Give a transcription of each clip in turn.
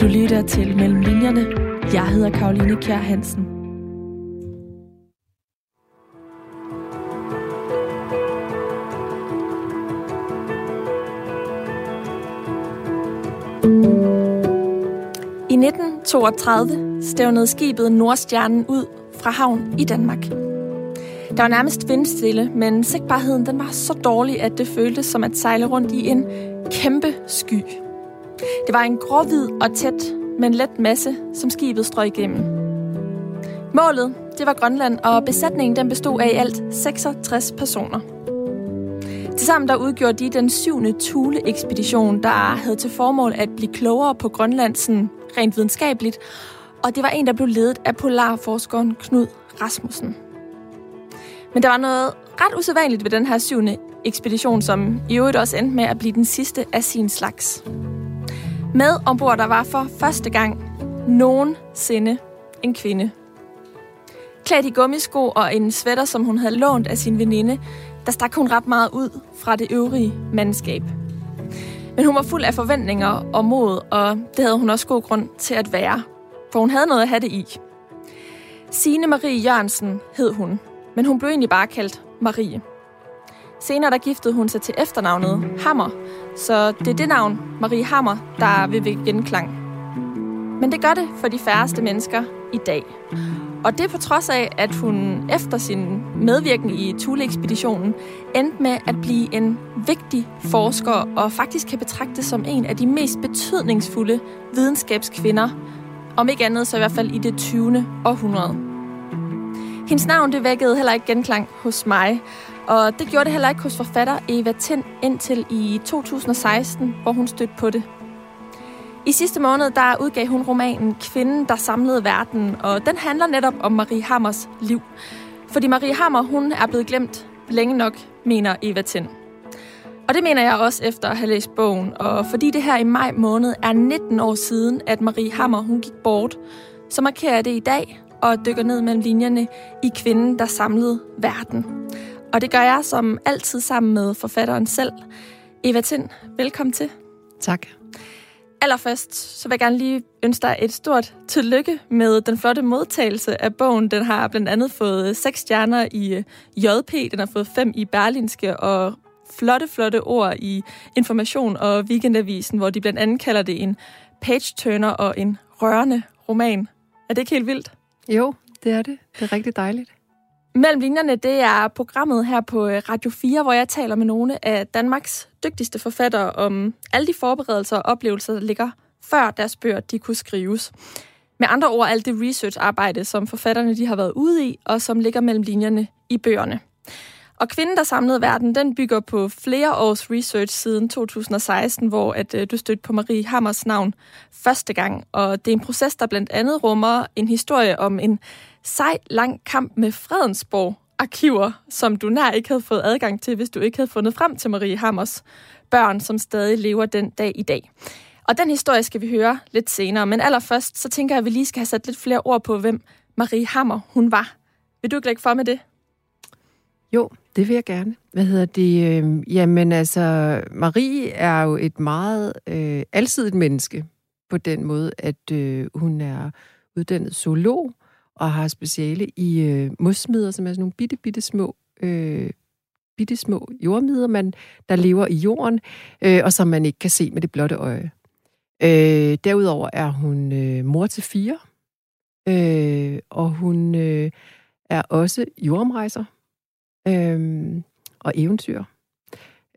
Du lytter til Mellem Linjerne. Jeg hedder Karoline Kjær Hansen. I 1932 stævnede skibet Nordstjernen ud fra havn i Danmark. Der var nærmest vindstille, men sigtbarheden den var så dårlig, at det føltes som at sejle rundt i en kæmpe sky. Det var en gråhvid og tæt, men let masse, som skibet strøg igennem. Målet, det var Grønland, og besætningen den bestod af i alt 66 personer. Tilsammen der udgjorde de den syvende Thule-ekspedition, der havde til formål at blive klogere på Grønland sådan rent videnskabeligt, og det var en, der blev ledet af polarforskeren Knud Rasmussen. Men der var noget ret usædvanligt ved den her syvende ekspedition, som i øvrigt også endte med at blive den sidste af sin slags. Med ombord der var for første gang nogensinde en kvinde. Klædt i gummisko og en sweater, som hun havde lånt af sin veninde, der stak hun ret meget ud fra det øvrige mandskab. Men hun var fuld af forventninger og mod, og det havde hun også god grund til at være, for hun havde noget at have det i. Signe Marie Jørgensen hed hun, men hun blev egentlig bare kaldt Marie. Senere der giftede hun sig til efternavnet Hammer, så det er det navn, Marie Hammer, der vil vække genklang. Men det gør det for de færreste mennesker i dag. Og det er på trods af, at hun efter sin medvirken i Thule-ekspeditionen endte med at blive en vigtig forsker og faktisk kan betragtes som en af de mest betydningsfulde videnskabskvinder, om ikke andet så i hvert fald i det 20. århundrede. Hendes navn det vækkede heller ikke genklang hos mig, og det gjorde det heller ikke hos forfatter Eva Tind indtil i 2016, hvor hun stødte på det. I sidste måned der udgav hun romanen Kvinden, der samlede verden, og den handler netop om Marie Hammers liv. Fordi Marie Hammer, hun er blevet glemt længe nok, mener Eva Tind. Og det mener jeg også efter at have læst bogen, og fordi det her i maj måned er 19 år siden, at Marie Hammer hun gik bort, så markerer jeg det i dag og dykker ned mellem linjerne i Kvinden, der samlede verden. Og det gør jeg som altid sammen med forfatteren selv. Eva Tind, velkommen til. Tak. Allerførst så vil jeg gerne lige ønske dig et stort tillykke med den flotte modtagelse af bogen. Den har blandt andet fået seks stjerner i øh, JP, den har fået fem i Berlinske og flotte, flotte ord i Information og Weekendavisen, hvor de blandt andet kalder det en page-turner og en rørende roman. Er det ikke helt vildt? Jo, det er det. Det er rigtig dejligt. Mellem linjerne, det er programmet her på øh, Radio 4, hvor jeg taler med nogle af Danmarks dygtigste forfattere om alle de forberedelser og oplevelser, der ligger før deres bøger de kunne skrives. Med andre ord alt det research-arbejde, som forfatterne de har været ude i, og som ligger mellem linjerne i bøgerne. Og Kvinden, der samlede verden, den bygger på flere års research siden 2016, hvor at, øh, du stødte på Marie Hammers navn første gang. Og det er en proces, der blandt andet rummer en historie om en sej, lang kamp med Fredensborg arkiver, som du nær ikke havde fået adgang til, hvis du ikke havde fundet frem til Marie Hammers børn, som stadig lever den dag i dag. Og den historie skal vi høre lidt senere, men allerførst så tænker jeg, at vi lige skal have sat lidt flere ord på, hvem Marie Hammer hun var. Vil du ikke lægge for med det? Jo, det vil jeg gerne. Hvad hedder det? Øh, jamen altså, Marie er jo et meget øh, alsidigt menneske på den måde, at øh, hun er uddannet zoolog og har speciale i øh, mosmider, som er sådan nogle bitte, bitte små øh, bitte små jordmider, man, der lever i jorden, øh, og som man ikke kan se med det blotte øje. Øh, derudover er hun øh, mor til fire, øh, og hun øh, er også jordomrejser øh, og eventyr.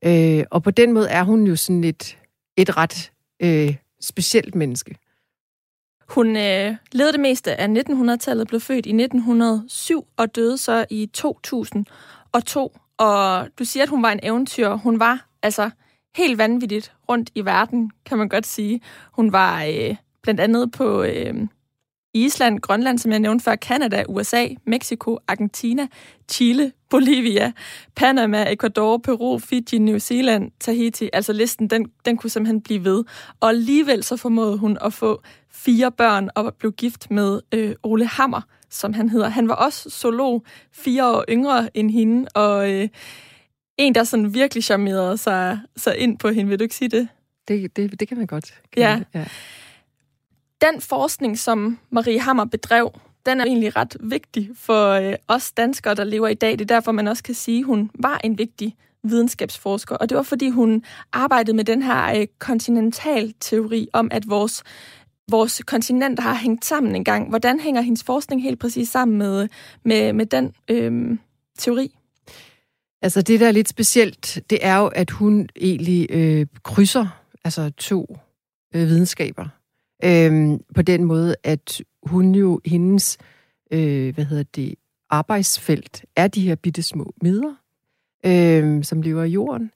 Øh, og på den måde er hun jo sådan et, et ret øh, specielt menneske. Hun øh, levede det meste af 1900-tallet, blev født i 1907 og døde så i 2002. Og du siger, at hun var en eventyr. Hun var altså helt vanvittigt rundt i verden, kan man godt sige. Hun var øh, blandt andet på øh, Island, Grønland, som jeg nævnte før, Kanada, USA, Mexico, Argentina, Chile, Bolivia, Panama, Ecuador, Peru, Fiji, New Zealand, Tahiti. Altså listen, den, den kunne simpelthen blive ved. Og alligevel så formåede hun at få fire børn og blev gift med øh, Ole Hammer, som han hedder. Han var også zoolog, fire år yngre end hende, og øh, en, der sådan virkelig charmerede sig, sig ind på hende. Vil du ikke sige det? Det, det, det kan man godt. Kan ja. ja den forskning, som Marie Hammer bedrev, den er egentlig ret vigtig for øh, os danskere, der lever i dag. Det er derfor, man også kan sige, at hun var en vigtig videnskabsforsker. Og det var, fordi hun arbejdede med den her øh, kontinentalteori om, at vores vores kontinent har hængt sammen en gang. Hvordan hænger hendes forskning helt præcis sammen med, med, med den øh, teori? Altså det, der er lidt specielt, det er jo, at hun egentlig øh, krydser altså to øh, videnskaber. Øh, på den måde, at hun jo, hendes, øh, hvad hedder det, arbejdsfelt er de her bitte små midler, øh, som lever i jorden.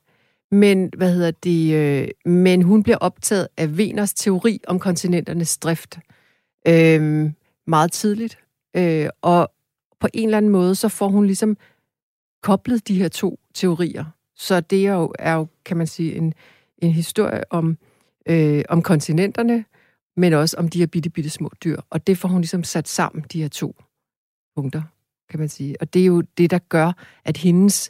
Men, hvad hedder det, øh, men hun bliver optaget af Veners teori om kontinenternes drift øh, meget tidligt. Øh, og på en eller anden måde, så får hun ligesom koblet de her to teorier. Så det er jo, er jo kan man sige, en, en historie om, øh, om kontinenterne, men også om de her bitte, bitte små dyr. Og det får hun ligesom sat sammen, de her to punkter, kan man sige. Og det er jo det, der gør, at hendes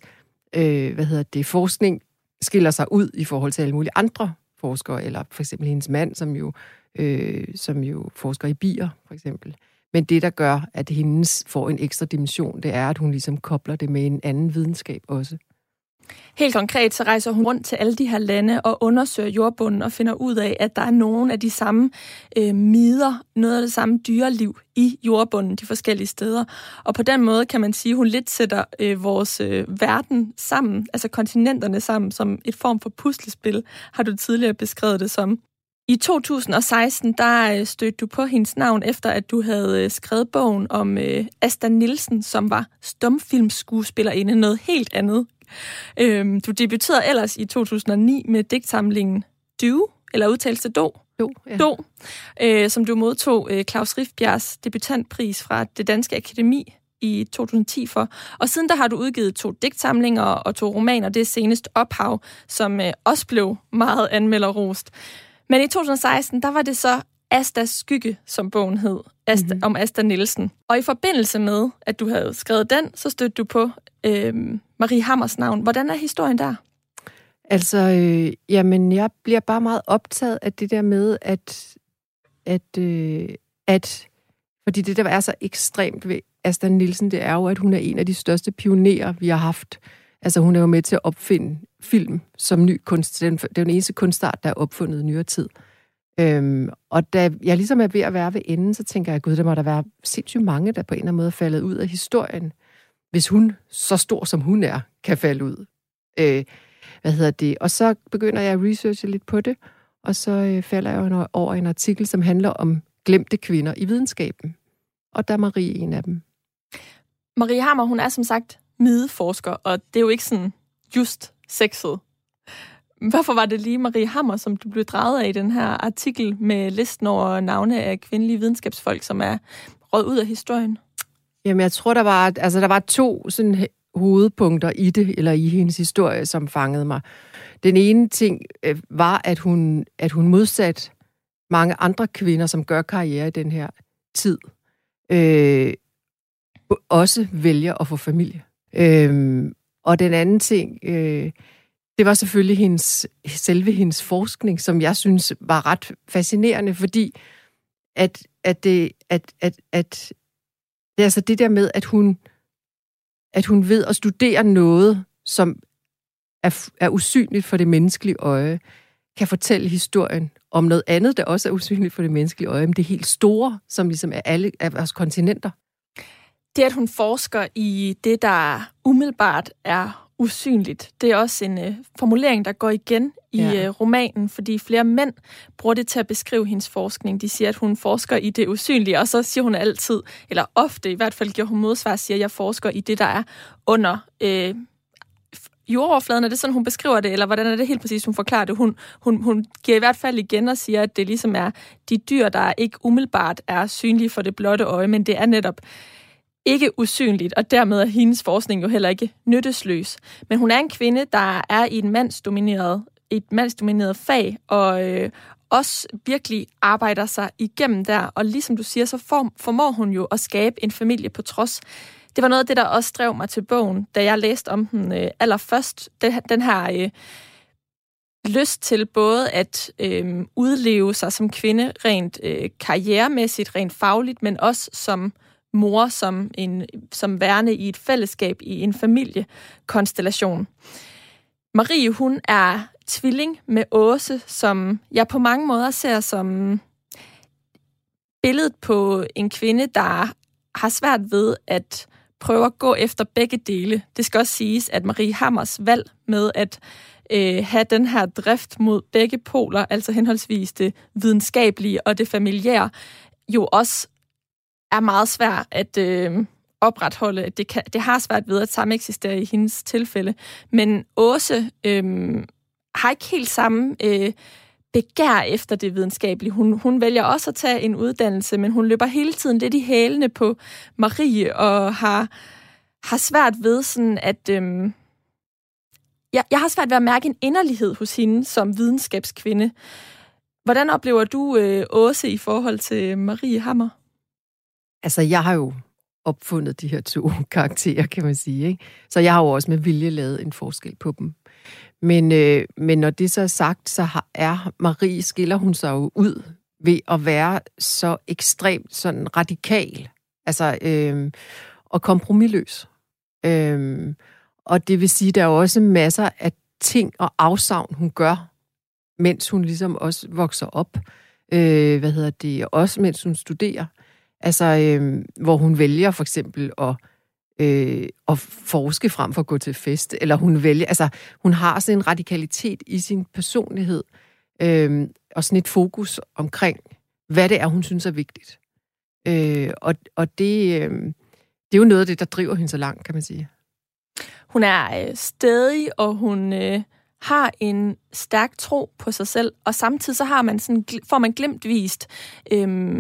øh, hvad hedder det, forskning skiller sig ud i forhold til alle mulige andre forskere, eller for eksempel hendes mand, som jo, øh, som jo forsker i bier, for eksempel. Men det, der gør, at hendes får en ekstra dimension, det er, at hun ligesom kobler det med en anden videnskab også. Helt konkret så rejser hun rundt til alle de her lande og undersøger jordbunden og finder ud af, at der er nogle af de samme øh, mider, noget af det samme dyreliv i jordbunden de forskellige steder. Og på den måde kan man sige, at hun lidt sætter øh, vores øh, verden sammen, altså kontinenterne sammen, som et form for puslespil, har du tidligere beskrevet det som. I 2016, der øh, stødte du på hendes navn, efter at du havde øh, skrevet bogen om øh, Asta Nielsen, som var stumfilmskuespillerinde, noget helt andet Øhm, du debuterede ellers i 2009 med digtsamlingen Du, eller udtales det Do? Do, ja. Do øh, som du modtog øh, Claus Riffbjergs debutantpris fra det Danske Akademi i 2010 for. Og siden der har du udgivet to digtsamlinger og to romaner. Det er senest Ophav, som øh, også blev meget anmelderrost. Men i 2016, der var det så Astas skygge, som bogen hed, Asta, mm-hmm. om Asta Nielsen. Og i forbindelse med, at du havde skrevet den, så stødte du på øh, Marie Hammers navn. Hvordan er historien der? Altså, øh, jamen, jeg bliver bare meget optaget af det der med, at, at, øh, at fordi det, der er så ekstremt ved Asta Nielsen, det er jo, at hun er en af de største pionerer, vi har haft. Altså, hun er jo med til at opfinde film som ny kunst. Det er den eneste kunstart, der er opfundet i nyere tid. Øhm, og da jeg ligesom er ved at være ved enden, så tænker jeg, gud, der må der være sindssygt mange, der på en eller anden måde er faldet ud af historien hvis hun, så stor som hun er, kan falde ud. Øh, hvad hedder det? Og så begynder jeg at researche lidt på det, og så øh, falder jeg over en artikel, som handler om glemte kvinder i videnskaben. Og der er Marie en af dem. Marie Hammer, hun er som sagt mideforsker, og det er jo ikke sådan just sexet. Hvorfor var det lige Marie Hammer, som du blev draget af i den her artikel med listen over navne af kvindelige videnskabsfolk, som er råd ud af historien? Jamen, jeg tror, der var, altså, der var to sådan, hovedpunkter i det, eller i hendes historie, som fangede mig. Den ene ting øh, var, at hun, at hun modsat mange andre kvinder, som gør karriere i den her tid, øh, også vælger at få familie. Øh, og den anden ting, øh, det var selvfølgelig hendes, selve hendes forskning, som jeg synes var ret fascinerende, fordi at, at, det, at, at, at det er altså det der med, at hun, at hun ved at studere noget, som er, er usynligt for det menneskelige øje, kan fortælle historien om noget andet, der også er usynligt for det menneskelige øje, men det helt store, som ligesom er alle af vores kontinenter. Det, at hun forsker i det, der umiddelbart er usynligt. Det er også en øh, formulering, der går igen i ja. øh, romanen, fordi flere mænd bruger det til at beskrive hendes forskning. De siger, at hun forsker i det usynlige, og så siger hun altid, eller ofte i hvert fald giver hun modsvar, siger, at jeg forsker i det, der er under øh, jordoverfladen. Er det sådan, hun beskriver det, eller hvordan er det helt præcis, hun forklarer det? Hun, hun, hun giver i hvert fald igen og siger, at det ligesom er de dyr, der ikke umiddelbart er synlige for det blotte øje, men det er netop ikke usynligt, og dermed er hendes forskning jo heller ikke nyttesløs. Men hun er en kvinde, der er i et mandsdomineret, et mandsdomineret fag, og øh, også virkelig arbejder sig igennem der. Og ligesom du siger, så form, formår hun jo at skabe en familie på trods. Det var noget af det, der også drev mig til bogen, da jeg læste om den øh, allerførst. Den, den her... Øh, lyst til både at øh, udleve sig som kvinde rent øh, karrieremæssigt, rent fagligt, men også som mor, som, en, som værende i et fællesskab, i en familiekonstellation. Marie, hun er tvilling med Åse, som jeg på mange måder ser som billedet på en kvinde, der har svært ved at prøve at gå efter begge dele. Det skal også siges, at Marie Hammers valg med at øh, have den her drift mod begge poler, altså henholdsvis det videnskabelige og det familiære, jo også er meget svært at øh, opretholde. Det, kan, det har svært ved at samme eksistere i hendes tilfælde. Men Åse øh, har ikke helt samme øh, begær efter det videnskabelige. Hun, hun vælger også at tage en uddannelse, men hun løber hele tiden lidt i hælene på Marie og har, har svært ved sådan at... Øh, jeg, jeg har svært ved at mærke en inderlighed hos hende som videnskabskvinde. Hvordan oplever du øh, Åse i forhold til Marie Hammer? Altså, jeg har jo opfundet de her to karakterer, kan man sige. Ikke? Så jeg har jo også med vilje lavet en forskel på dem. Men, øh, men når det så er sagt, så har, er Marie, skiller hun sig jo ud ved at være så ekstremt sådan radikal, altså øh, og kompromilløs. Øh, og det vil sige, der er også masser af ting og afsavn, hun gør, mens hun ligesom også vokser op. Øh, hvad hedder det? Også mens hun studerer. Altså, øh, hvor hun vælger for eksempel at, øh, at forske frem for at gå til fest. Eller hun vælger, altså, hun har sådan en radikalitet i sin personlighed. Øh, og sådan et fokus omkring, hvad det er, hun synes er vigtigt. Øh, og, og det, øh, det er jo noget af det, der driver hende så langt, kan man sige. Hun er øh, stedig, og hun øh, har en stærk tro på sig selv, og samtidig så har man sådan, får man glemt vist øh,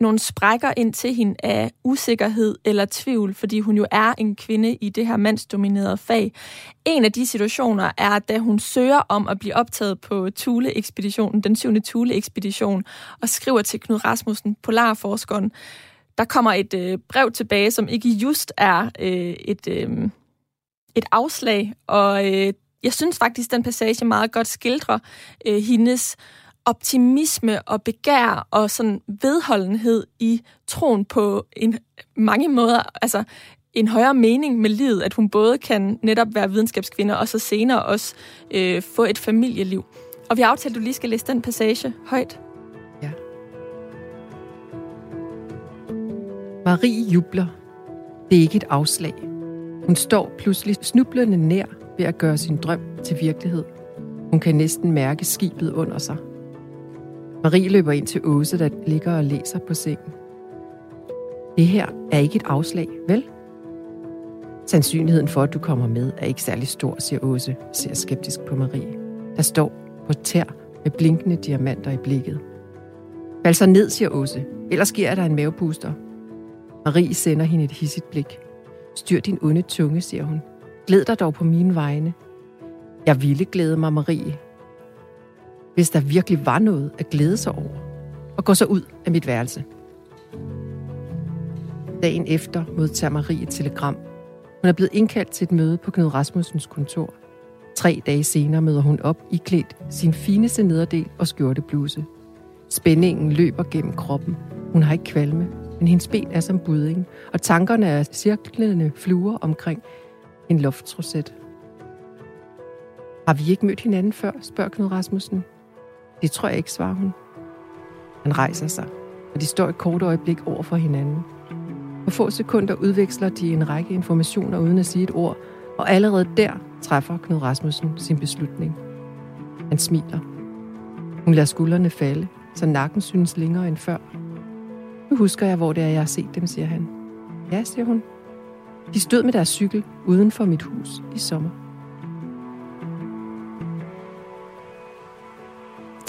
nogle sprækker ind til hende af usikkerhed eller tvivl, fordi hun jo er en kvinde i det her mandsdominerede fag. En af de situationer er, da hun søger om at blive optaget på Thule-ekspeditionen, den syvende Thule-ekspedition, og skriver til Knud Rasmussen, polarforskeren, der kommer et øh, brev tilbage, som ikke just er øh, et, øh, et afslag, og øh, jeg synes faktisk, den passage meget godt skildrer øh, hendes optimisme og begær og sådan vedholdenhed i troen på en mange måder, altså en højere mening med livet, at hun både kan netop være videnskabskvinde og så senere også øh, få et familieliv. Og vi har aftalt, at du lige skal læse den passage højt. Ja. Marie jubler. Det er ikke et afslag. Hun står pludselig snublende nær ved at gøre sin drøm til virkelighed. Hun kan næsten mærke skibet under sig. Marie løber ind til Åse, der ligger og læser på sengen. Det her er ikke et afslag, vel? Sandsynligheden for, at du kommer med, er ikke særlig stor, siger Åse, ser skeptisk på Marie, der står på tær med blinkende diamanter i blikket. Fald så ned, siger Åse, ellers giver der en mavepuster. Marie sender hende et hissigt blik. Styr din onde tunge, siger hun. Glæd dig dog på mine vegne. Jeg ville glæde mig, Marie, hvis der virkelig var noget at glæde sig over, og gå så ud af mit værelse. Dagen efter modtager Marie et telegram. Hun er blevet indkaldt til et møde på Knud Rasmussens kontor. Tre dage senere møder hun op i klædt sin fineste nederdel og skjortebluse. Spændingen løber gennem kroppen. Hun har ikke kvalme, men hendes ben er som budding, og tankerne er cirklende fluer omkring en loftsroset. Har vi ikke mødt hinanden før, spørger Knud Rasmussen. Det tror jeg ikke, svarer hun. Han rejser sig, og de står et kort øjeblik over for hinanden. På få sekunder udveksler de en række informationer uden at sige et ord, og allerede der træffer Knud Rasmussen sin beslutning. Han smiler. Hun lader skuldrene falde, så nakken synes længere end før. Nu husker jeg, hvor det er, jeg har set dem, siger han. Ja, siger hun. De stod med deres cykel uden for mit hus i sommer.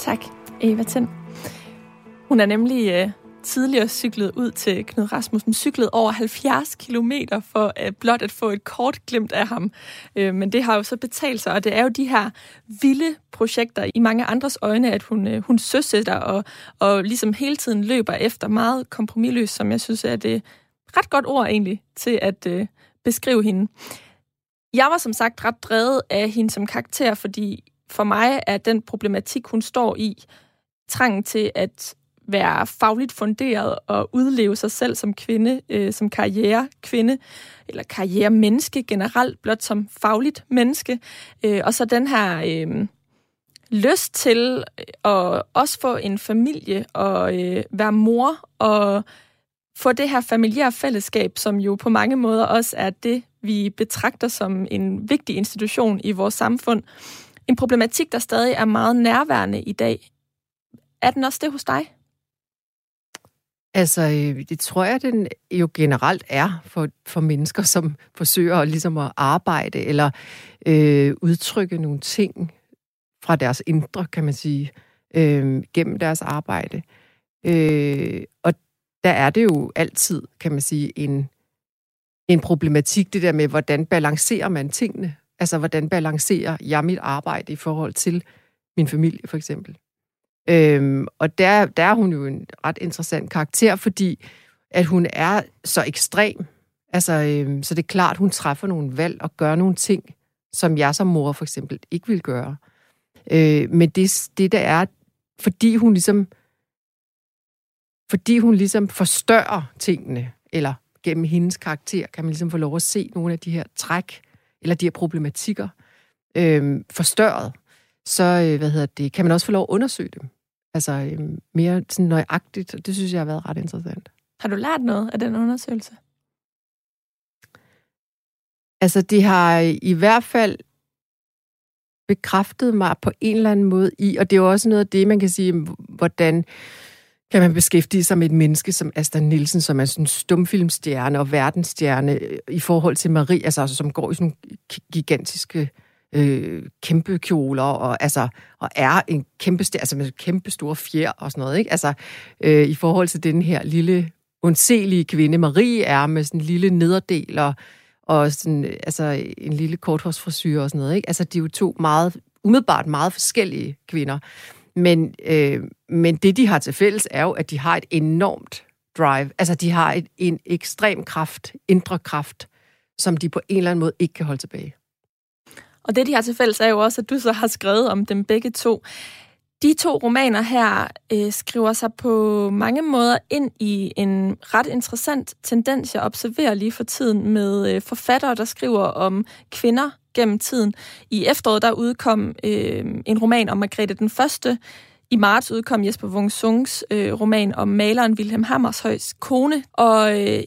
Tak, Eva Tind. Hun er nemlig øh, tidligere cyklet ud til Knud Rasmussen, cyklet over 70 km for øh, blot at få et kort glimt af ham. Øh, men det har jo så betalt sig, og det er jo de her vilde projekter i mange andres øjne, at hun, øh, hun søsætter og, og ligesom hele tiden løber efter meget kompromilløs, som jeg synes er det ret godt ord egentlig til at øh, beskrive hende. Jeg var som sagt ret drevet af hende som karakter, fordi for mig er den problematik, hun står i, trangen til at være fagligt funderet og udleve sig selv som kvinde, øh, som karrierekvinde, eller karrieremenneske generelt, blot som fagligt menneske. Øh, og så den her øh, lyst til øh, at også få en familie og øh, være mor og få det her familiære fællesskab, som jo på mange måder også er det, vi betragter som en vigtig institution i vores samfund. En problematik, der stadig er meget nærværende i dag. Er den også det hos dig? Altså, øh, det tror jeg, den jo generelt er for, for mennesker, som forsøger ligesom at arbejde eller øh, udtrykke nogle ting fra deres indre, kan man sige, øh, gennem deres arbejde. Øh, og der er det jo altid, kan man sige, en, en problematik, det der med, hvordan balancerer man tingene? Altså, hvordan balancerer jeg mit arbejde i forhold til min familie, for eksempel? Øhm, og der, der er hun jo en ret interessant karakter, fordi at hun er så ekstrem. Altså, øhm, så det er klart, hun træffer nogle valg og gør nogle ting, som jeg som mor for eksempel ikke vil gøre. Øh, men det, det der er, fordi hun ligesom fordi hun ligesom forstørrer tingene, eller gennem hendes karakter, kan man ligesom få lov at se nogle af de her træk, eller de her problematikker, øh, forstørret, så øh, hvad hedder det, kan man også få lov at undersøge dem. Altså øh, mere sådan nøjagtigt, og det synes jeg har været ret interessant. Har du lært noget af den undersøgelse? Altså, det har i hvert fald bekræftet mig på en eller anden måde i, og det er jo også noget af det, man kan sige, hvordan kan man beskæftige sig med et menneske som Asta Nielsen, som er sådan en stumfilmstjerne og verdensstjerne øh, i forhold til Marie, altså, altså som går i sådan gigantiske øh, kæmpe kjoler og, altså, og er en kæmpe, altså med kæmpe store fjer og sådan noget, ikke? Altså, øh, i forhold til den her lille, undselige kvinde, Marie er med sådan en lille nederdel og, og sådan, øh, altså, en lille korthårsfrisyr og sådan noget, ikke? Altså, de er jo to meget, umiddelbart meget forskellige kvinder. Men, øh, men det, de har til fælles, er jo, at de har et enormt drive. Altså, de har et, en ekstrem kraft, indre kraft, som de på en eller anden måde ikke kan holde tilbage. Og det, de har til fælles, er jo også, at du så har skrevet om dem begge to. De to romaner her øh, skriver sig på mange måder ind i en ret interessant tendens, jeg observerer lige for tiden med øh, forfattere, der skriver om kvinder gennem tiden. I efteråret der udkom øh, en roman om Margrethe den Første. I marts udkom Jesper Wung Sungs øh, roman om maleren Wilhelm Hammershøjs kone. Og øh,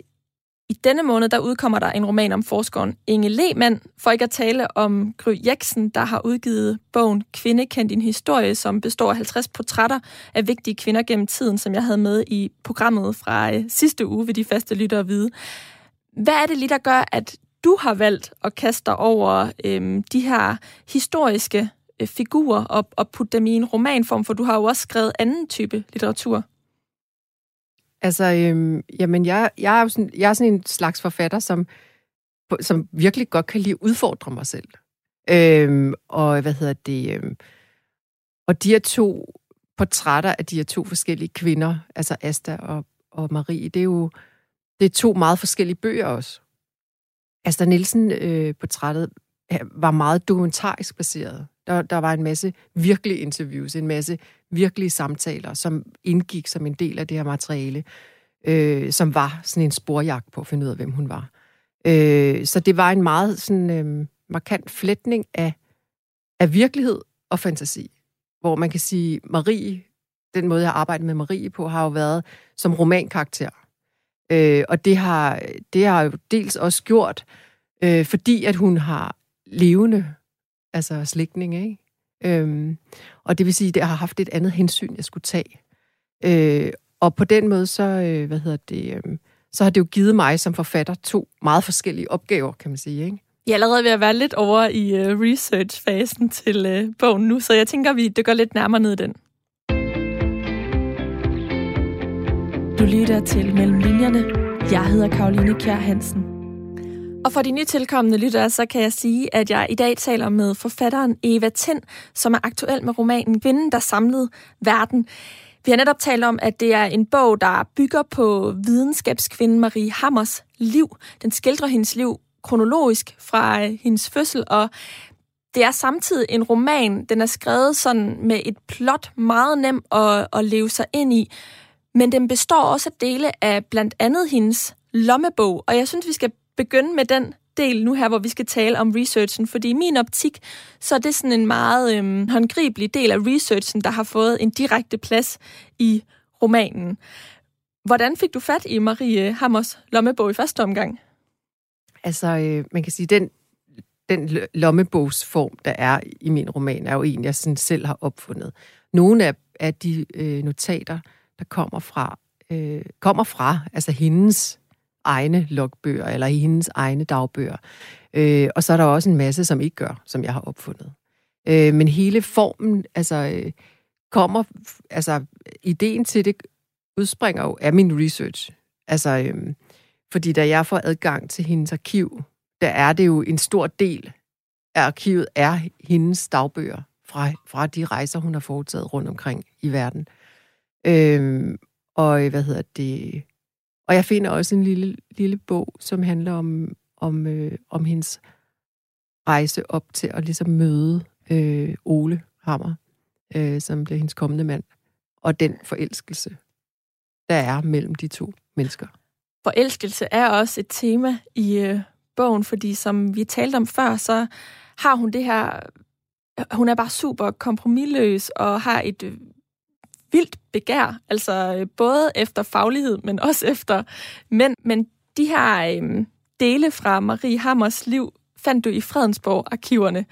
i denne måned, der udkommer der en roman om forskeren Inge Lehmann, for ikke at tale om Gry Jeksen, der har udgivet bogen Kvinde kendt din historie, som består af 50 portrætter af vigtige kvinder gennem tiden, som jeg havde med i programmet fra øh, sidste uge ved de faste lyttere vide. Hvad er det lige, der gør, at du har valgt at kaste dig over øhm, de her historiske øh, figurer og, og putte dem i en romanform, for du har jo også skrevet anden type litteratur. Altså, øhm, jamen, jeg, jeg, er jo sådan, jeg er sådan en slags forfatter, som, som virkelig godt kan lide at udfordre mig selv. Øhm, og hvad hedder det? Øhm, og de her to portrætter af de her to forskellige kvinder, altså Asta og, og Marie, det er jo det er to meget forskellige bøger også. Asta Nielsen-portrættet øh, var meget dokumentarisk baseret. Der, der var en masse virkelige interviews, en masse virkelige samtaler, som indgik som en del af det her materiale, øh, som var sådan en sporjagt på at finde ud af, hvem hun var. Øh, så det var en meget sådan, øh, markant flætning af, af virkelighed og fantasi, hvor man kan sige, Marie, den måde, jeg har arbejdet med Marie på, har jo været som romankarakter. Øh, og det har, det har jo dels også gjort, øh, fordi at hun har levende altså slægtninge, ikke? Øhm, og det vil sige, at jeg har haft et andet hensyn, jeg skulle tage. Øh, og på den måde, så, øh, hvad hedder det, øh, så har det jo givet mig som forfatter to meget forskellige opgaver, kan man sige, ikke? Jeg er allerede ved at være lidt over i uh, research-fasen til uh, bogen nu, så jeg tænker, vi dykker lidt nærmere ned i den. Du lytter til Mellem Linjerne. Jeg hedder Karoline Kjær Hansen. Og for de nytilkommende lyttere, så kan jeg sige, at jeg i dag taler med forfatteren Eva Tind, som er aktuel med romanen Kvinden, der samlede verden. Vi har netop talt om, at det er en bog, der bygger på videnskabskvinden Marie Hammers liv. Den skildrer hendes liv kronologisk fra øh, hendes fødsel, og det er samtidig en roman. Den er skrevet sådan med et plot meget nem at, at leve sig ind i. Men den består også af dele af blandt andet hendes lommebog. Og jeg synes, vi skal begynde med den del nu her, hvor vi skal tale om researchen, fordi i min optik, så er det sådan en meget øhm, håndgribelig del af researchen, der har fået en direkte plads i romanen. Hvordan fik du fat i Marie Hammers lommebog i første omgang? Altså, øh, man kan sige, den, den lommebogsform, der er i min roman, er jo en, jeg sådan selv har opfundet. Nogle af, af de øh, notater, der kommer fra, øh, kommer fra altså hendes egne logbøger, eller i hendes egne dagbøger. Øh, og så er der også en masse, som ikke gør, som jeg har opfundet. Øh, men hele formen, altså, øh, kommer, altså, ideen til det udspringer jo af min research. Altså, øh, fordi da jeg får adgang til hendes arkiv, der er det jo en stor del af arkivet er hendes dagbøger fra, fra de rejser, hun har foretaget rundt omkring i verden. Øh, og øh, hvad hedder det? Og jeg finder også en lille, lille bog, som handler om, om, øh, om hendes rejse op til at ligesom møde øh, Ole Hammer, øh, som bliver hendes kommende mand, og den forelskelse, der er mellem de to mennesker. Forelskelse er også et tema i øh, bogen, fordi som vi talte om før, så har hun det her, hun er bare super kompromilløs og har et øh, vildt begær, altså øh, både efter faglighed, men også efter mænd. Men de her øh, dele fra Marie Hammers liv fandt du i Fredensborg-arkiverne.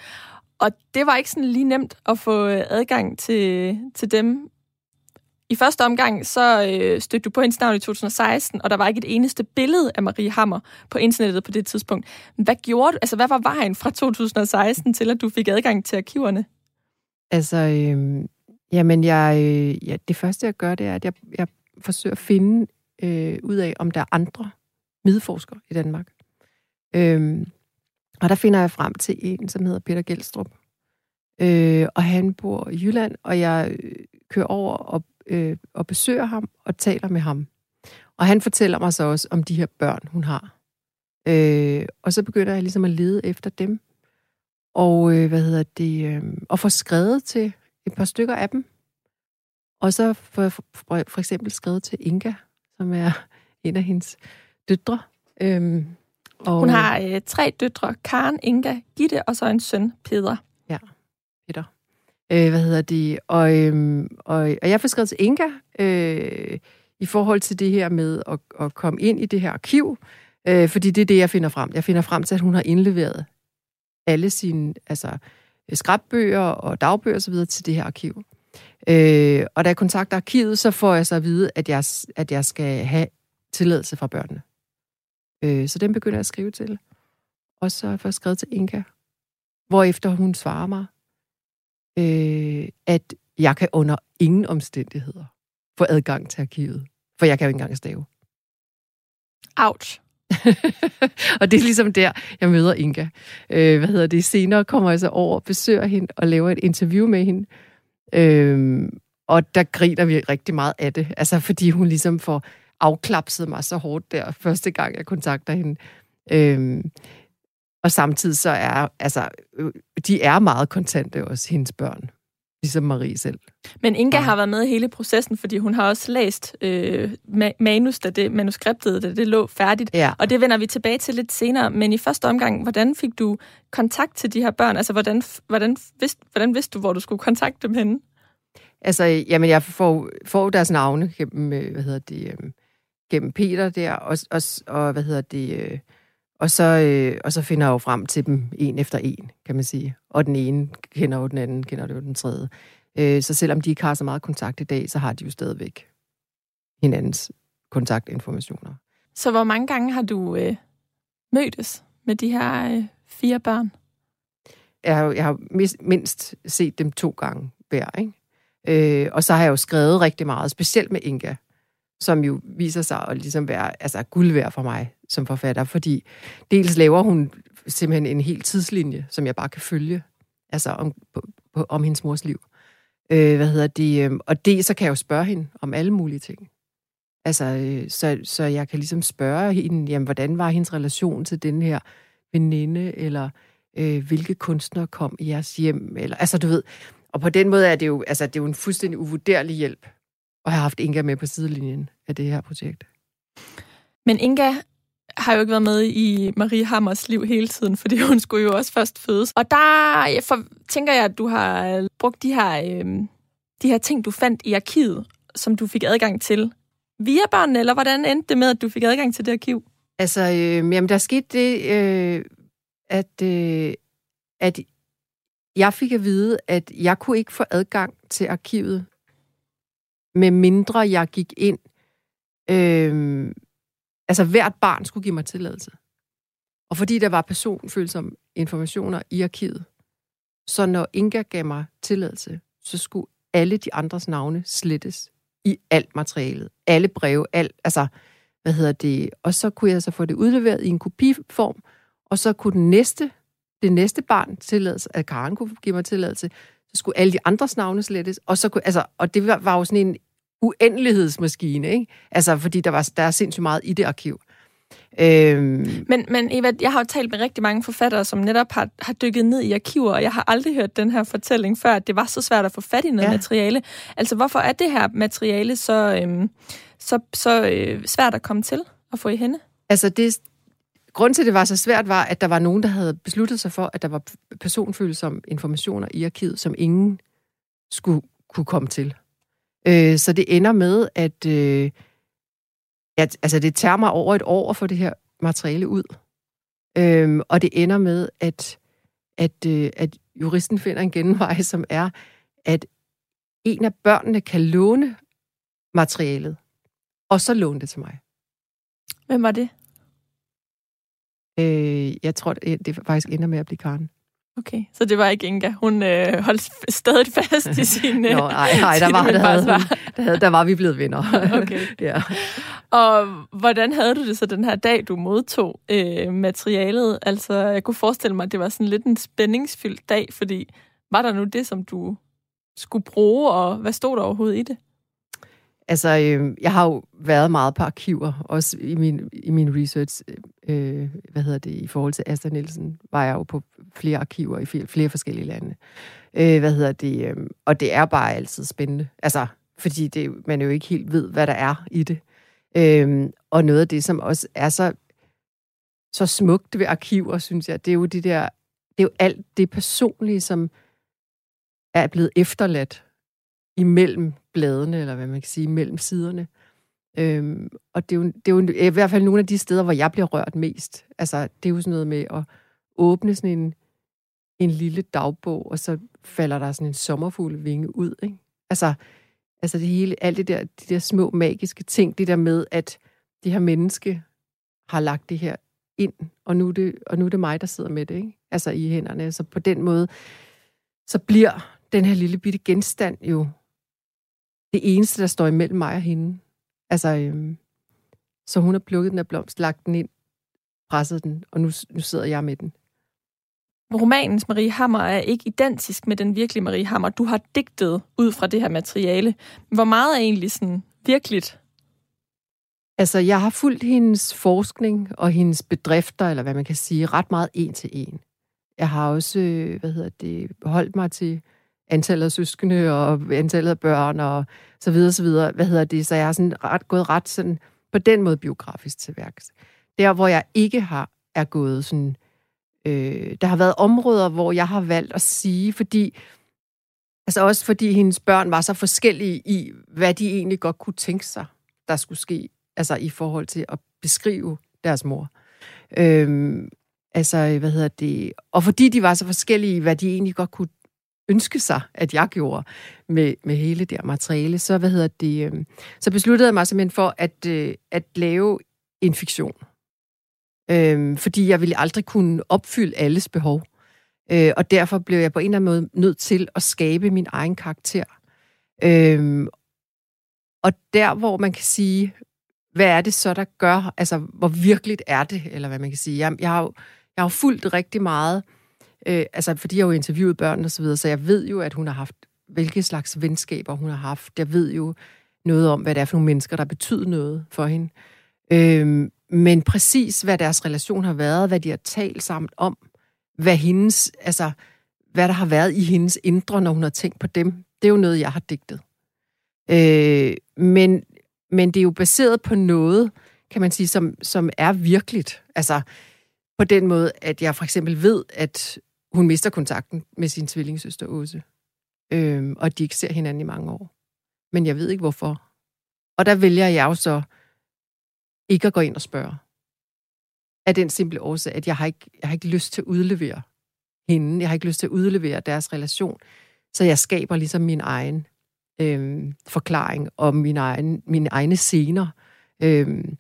Og det var ikke sådan lige nemt at få øh, adgang til, til dem. I første omgang så øh, stødte du på hendes navn i 2016, og der var ikke et eneste billede af Marie Hammer på internettet på det tidspunkt. Hvad gjorde du? Altså, hvad var vejen fra 2016 til, at du fik adgang til arkiverne? Altså, øh, Jamen, jeg, øh, ja, det første, jeg gør, det er, at jeg, jeg forsøger at finde øh, ud af, om der er andre midforskere i Danmark. Øhm, og der finder jeg frem til en, som hedder Peter Gelstrup. Øh, og han bor i Jylland, og jeg øh, kører over og, øh, og besøger ham og taler med ham. Og han fortæller mig så også om de her børn, hun har. Øh, og så begynder jeg ligesom at lede efter dem. Og øh, hvad hedder det? Øh, og få skrevet til et par stykker af dem. Og så får jeg for, for eksempel skrevet til Inga, som er en af hendes døtre. Øhm, og, Hun har øh, tre døtre, Karen, Inga, Gitte og så en søn, Peter. Ja, Peter. Øh, hvad hedder det? Og, øhm, og, og jeg får skrevet til Inga øh, i forhold til det her med at, at komme ind i det her arkiv, øh, fordi det er det, jeg finder frem. Jeg finder frem til, at hun har indleveret alle sine, altså Øh, skrabbøger og dagbøger osv. til det her arkiv. Øh, og da jeg kontakter arkivet, så får jeg så at vide, at jeg, at jeg skal have tilladelse fra børnene. Øh, så den begynder jeg at skrive til. Og så får jeg skrevet til Inka, hvorefter hun svarer mig, øh, at jeg kan under ingen omstændigheder få adgang til arkivet, for jeg kan jo ikke engang stave. Ouch. og det er ligesom der, jeg møder Inga. Øh, hvad hedder det? Senere kommer jeg så over, besøger hende og laver et interview med hende. Øh, og der griner vi rigtig meget af det. Altså, fordi hun ligesom får afklapset mig så hårdt der, første gang jeg kontakter hende. Øh, og samtidig så er, altså, øh, de er meget kontante også, hendes børn ligesom Marie selv. Men Inga ja. har været med i hele processen, fordi hun har også læst øh, manus, da det, manuskriptet, da det lå færdigt. Ja. Og det vender vi tilbage til lidt senere. Men i første omgang, hvordan fik du kontakt til de her børn? Altså, hvordan, hvordan, vidste, hvordan vidste du, hvor du skulle kontakte dem henne? Altså, jamen, jeg får, får deres navne gennem, øh, hvad hedder det, øh, gennem Peter der, og, og, og hvad hedder det, øh, og så, øh, og så finder jeg jo frem til dem en efter en, kan man sige. Og den ene kender jo den anden, kender jo den tredje. Øh, så selvom de ikke har så meget kontakt i dag, så har de jo stadigvæk hinandens kontaktinformationer. Så hvor mange gange har du øh, mødtes med de her øh, fire børn? Jeg har, jeg har mindst set dem to gange hver, ikke? Øh, og så har jeg jo skrevet rigtig meget, specielt med Inga, som jo viser sig at ligesom være altså, guld værd for mig som forfatter, fordi dels laver hun simpelthen en helt tidslinje, som jeg bare kan følge, altså om, på, på, om hendes mors liv. Øh, hvad hedder det? Øh, og det, så kan jeg jo spørge hende om alle mulige ting. Altså, øh, så, så jeg kan ligesom spørge hende, jamen, hvordan var hendes relation til den her veninde, eller øh, hvilke kunstnere kom i jeres hjem, eller, altså du ved, og på den måde er det jo, altså, det er jo en fuldstændig uvurderlig hjælp at have haft Inga med på sidelinjen af det her projekt. Men Inga har jo ikke været med i Marie Hammers liv hele tiden, fordi hun skulle jo også først fødes. Og der jeg for, tænker jeg, at du har øh, brugt de her, øh, de her ting, du fandt i arkivet, som du fik adgang til via børnene, eller hvordan endte det med, at du fik adgang til det arkiv? Altså, øh, jamen, der skete det, øh, at, øh, at jeg fik at vide, at jeg kunne ikke få adgang til arkivet, med mindre jeg gik ind. Øh, altså, hvert barn skulle give mig tilladelse. Og fordi der var personfølsomme informationer i arkivet, så når Inga gav mig tilladelse, så skulle alle de andres navne slettes i alt materialet. Alle breve, alt, altså, hvad hedder det, og så kunne jeg så få det udleveret i en kopiform, og så kunne den næste, det næste barn tilladelse, at Karen kunne give mig tilladelse, så skulle alle de andres navne slettes, og så kunne, altså, og det var, var jo sådan en uendelighedsmaskine, ikke? Altså, fordi der, var, der er sindssygt meget i det arkiv. Øhm. Men, men Eva, jeg har jo talt med rigtig mange forfattere, som netop har, har dykket ned i arkiver, og jeg har aldrig hørt den her fortælling før, at det var så svært at få fat i noget ja. materiale. Altså, hvorfor er det her materiale så, øhm, så, så øh, svært at komme til at få i hende? Altså, det, Grunden til, at det var så svært, var, at der var nogen, der havde besluttet sig for, at der var personfølsomme informationer i arkivet, som ingen skulle kunne komme til. Øh, så det ender med, at, øh, at altså, det tager mig over et år at få det her materiale ud. Øh, og det ender med, at, at, øh, at juristen finder en genvej, som er, at en af børnene kan låne materialet, og så låne det til mig. Hvem var det? Øh, jeg tror, det, det faktisk ender med at blive Karen. Okay, så det var ikke Inga. Hun øh, holdt stadig fast i sin... Øh, Nå, nej, nej, der var, der, havde, der, havde, der var vi blevet venner. okay. ja. Og hvordan havde du det så den her dag, du modtog øh, materialet? Altså, jeg kunne forestille mig, at det var sådan lidt en spændingsfyldt dag, fordi var der nu det, som du skulle bruge, og hvad stod der overhovedet i det? Altså, øh, jeg har jo været meget på arkiver, også i min, i min research, øh, hvad hedder det, i forhold til Asta Nielsen, var jeg jo på flere arkiver i flere, flere forskellige lande. Øh, hvad hedder det, øh, og det er bare altid spændende, altså, fordi det, man jo ikke helt ved, hvad der er i det. Øh, og noget af det, som også er så, så smukt ved arkiver, synes jeg, det er jo det der, det er jo alt det personlige, som er blevet efterladt imellem bladene, eller hvad man kan sige, mellem siderne. Øhm, og det er, jo, det er jo i hvert fald nogle af de steder, hvor jeg bliver rørt mest. Altså, det er jo sådan noget med at åbne sådan en, en lille dagbog, og så falder der sådan en sommerfugl vinge ud, ikke? Altså, altså det hele, alt det der, de der små magiske ting, det der med, at det her menneske har lagt det her ind, og nu er det, og nu er det mig, der sidder med det, ikke? Altså i hænderne. Så på den måde, så bliver den her lille bitte genstand jo det eneste, der står imellem mig og hende. Altså, øhm, så hun har plukket den af blomst, lagt den ind, presset den, og nu, nu sidder jeg med den. Romanens Marie Hammer er ikke identisk med den virkelige Marie Hammer. Du har digtet ud fra det her materiale. Hvor meget er egentlig sådan virkeligt? Altså, jeg har fulgt hendes forskning og hendes bedrifter, eller hvad man kan sige, ret meget en til en. Jeg har også, øh, hvad hedder det, holdt mig til antallet af søskende og antallet af børn og så videre, så videre. Hvad hedder det? Så jeg har sådan ret, gået ret sådan, på den måde biografisk til værks. Der, hvor jeg ikke har, er gået sådan... Øh, der har været områder, hvor jeg har valgt at sige, fordi... Altså også fordi hendes børn var så forskellige i, hvad de egentlig godt kunne tænke sig, der skulle ske, altså i forhold til at beskrive deres mor. Øhm, altså, hvad hedder det? Og fordi de var så forskellige i, hvad de egentlig godt kunne ønske sig, at jeg gjorde med, med hele det materiale, så, hvad hedder det, øh, så besluttede jeg mig simpelthen for at, øh, at lave en fiktion. Øh, fordi jeg ville aldrig kunne opfylde alles behov. Øh, og derfor blev jeg på en eller anden måde nødt til at skabe min egen karakter. Øh, og der, hvor man kan sige, hvad er det så, der gør, altså hvor virkeligt er det, eller hvad man kan sige. Jeg, jeg har jo jeg har fulgt rigtig meget Øh, altså, fordi jeg har jo interviewet børn og så videre, så jeg ved jo, at hun har haft, hvilke slags venskaber hun har haft. Jeg ved jo noget om, hvad det er for nogle mennesker, der betyder noget for hende. Øh, men præcis, hvad deres relation har været, hvad de har talt sammen om, hvad hendes, altså, hvad der har været i hendes indre, når hun har tænkt på dem. Det er jo noget, jeg har digtet. Øh, men, men det er jo baseret på noget, kan man sige, som, som er virkeligt. Altså, på den måde, at jeg for eksempel ved, at hun mister kontakten med sin tvillingssøster Åse. Øhm, og de ikke ser hinanden i mange år. Men jeg ved ikke, hvorfor. Og der vælger jeg jo så ikke at gå ind og spørge. Af den simple årsag, at jeg har ikke, jeg har ikke lyst til at udlevere hende. Jeg har ikke lyst til at udlevere deres relation. Så jeg skaber ligesom min egen øhm, forklaring og min egen, mine egne scener. Øhm,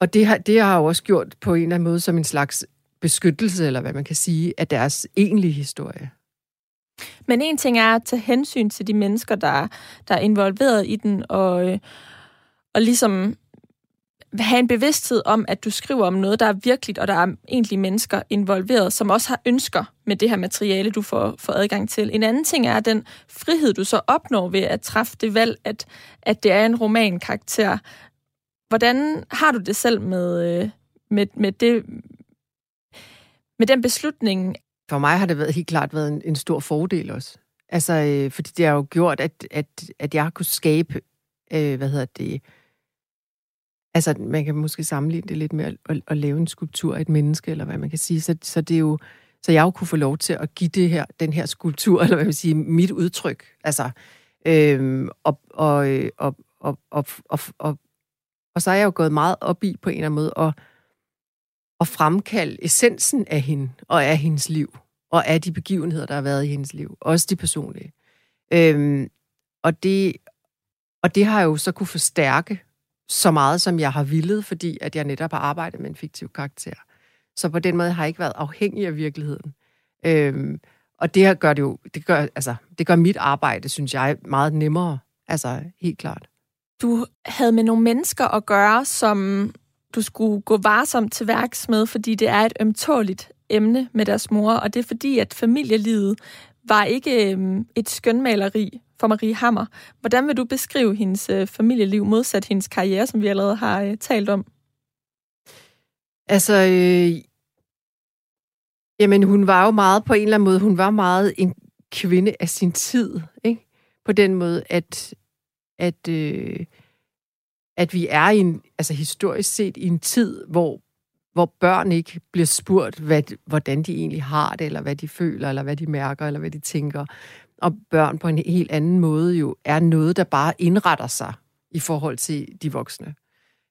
og det har, det har jeg jo også gjort på en eller anden måde som en slags beskyttelse, eller hvad man kan sige, af deres egentlige historie. Men en ting er at tage hensyn til de mennesker, der, der er involveret i den, og, øh, og ligesom have en bevidsthed om, at du skriver om noget, der er virkeligt, og der er egentlig mennesker involveret, som også har ønsker med det her materiale, du får, får adgang til. En anden ting er den frihed, du så opnår ved at træffe det valg, at, at det er en romankarakter. Hvordan har du det selv med, øh, med, med, det, med den beslutning? For mig har det været, helt klart været en, en stor fordel også. Altså, øh, fordi det har jo gjort, at, at, at jeg har skabe, øh, hvad hedder det, Altså, man kan måske sammenligne det lidt med at, at, at lave en skulptur af et menneske, eller hvad man kan sige. Så, så det er jo, så jeg jo kunne få lov til at give det her, den her skulptur, eller hvad man sige, mit udtryk. Altså, øhm, og, og, øh, og, og, og, og, og, og så er jeg jo gået meget op i på en eller anden måde at, at fremkalde essensen af hende, og af hendes liv, og af de begivenheder, der har været i hendes liv, også de personlige. Øhm, og, det, og det har jeg jo så kunne forstærke så meget, som jeg har villet, fordi at jeg netop har arbejdet med en fiktiv karakter. Så på den måde har jeg ikke været afhængig af virkeligheden. Øhm, og det her gør det jo, det gør, altså, det gør mit arbejde, synes jeg, meget nemmere. Altså, helt klart. Du havde med nogle mennesker at gøre, som du skulle gå varsomt til værks med, fordi det er et ømtåligt emne med deres mor, og det er fordi, at familielivet var ikke øhm, et skønmaleri for Marie Hammer. Hvordan vil du beskrive hendes øh, familieliv modsat hendes karriere, som vi allerede har øh, talt om? Altså, øh, jamen hun var jo meget på en eller anden måde, hun var meget en kvinde af sin tid, ikke? På den måde, at, at, øh, at vi er i en, altså historisk set i en tid, hvor hvor børn ikke bliver spurgt, hvad, hvordan de egentlig har det, eller hvad de føler, eller hvad de mærker, eller hvad de tænker. Og børn på en helt anden måde jo er noget, der bare indretter sig i forhold til de voksne.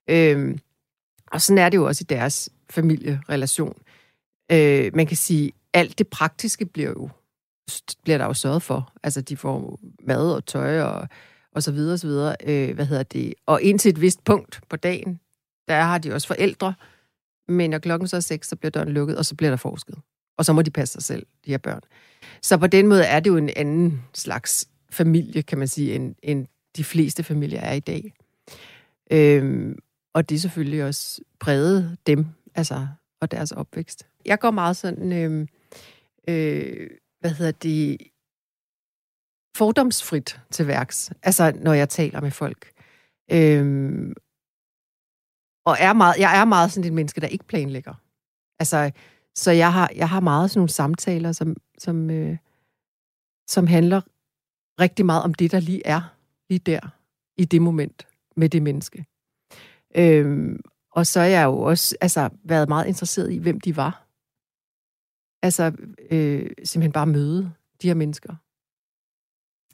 Øhm, og sådan er det jo også i deres familierelation. Øh, man kan sige, alt det praktiske bliver jo bliver der jo sørget for. Altså, de får mad og tøj og, og så videre, og så videre. Øh, hvad hedder det? Og indtil et vist punkt på dagen, der har de også forældre, men når klokken så er seks, så bliver døren lukket, og så bliver der forsket. Og så må de passe sig selv, de her børn. Så på den måde er det jo en anden slags familie, kan man sige, end, end de fleste familier er i dag. Øhm, og det er selvfølgelig også præget dem, altså, og deres opvækst. Jeg går meget sådan, øhm, øh, hvad hedder det, fordomsfrit til værks, altså når jeg taler med folk. Øhm, og er meget, jeg er meget sådan et menneske, der ikke planlægger. Altså, så jeg har, jeg har meget sådan nogle samtaler, som, som, øh, som handler rigtig meget om det, der lige er, lige der, i det moment, med det menneske. Øhm, og så er jeg jo også altså, været meget interesseret i, hvem de var. Altså, øh, simpelthen bare møde de her mennesker.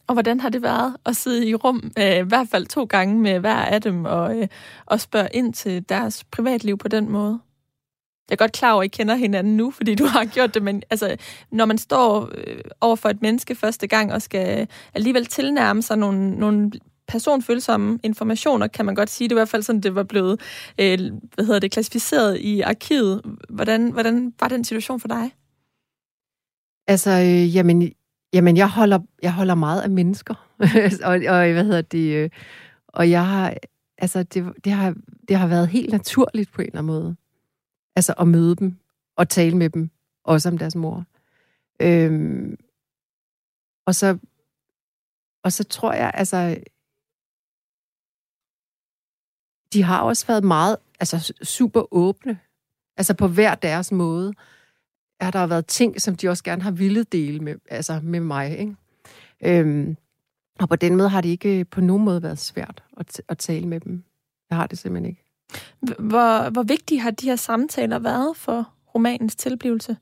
Og hvordan har det været at sidde i rum, øh, i hvert fald to gange med hver af dem, og, øh, og spørge ind til deres privatliv på den måde? Jeg er godt klar over, at I kender hinanden nu, fordi du har gjort det, men altså, når man står øh, over for et menneske første gang og skal øh, alligevel tilnærme sig nogle, nogle personfølsomme informationer, kan man godt sige. Det var i hvert fald sådan, det var blevet øh, hvad hedder det, klassificeret i arkivet. Hvordan, hvordan var den situation for dig? Altså, øh, jamen, Jamen, jeg holder, jeg holder meget af mennesker. og, og, hvad hedder det? Øh, og jeg har, altså, det, det, har, det har været helt naturligt på en eller anden måde. Altså, at møde dem og tale med dem, også om deres mor. Øhm, og så, og så tror jeg, altså, de har også været meget, altså super åbne, altså på hver deres måde har der været ting, som de også gerne har ville dele med, altså med mig. Ikke? Øhm, og på den måde har det ikke på nogen måde været svært at, at tale med dem. Jeg har det simpelthen ikke. Hvor, hvor vigtige har de her samtaler været for romanens tilblivelse?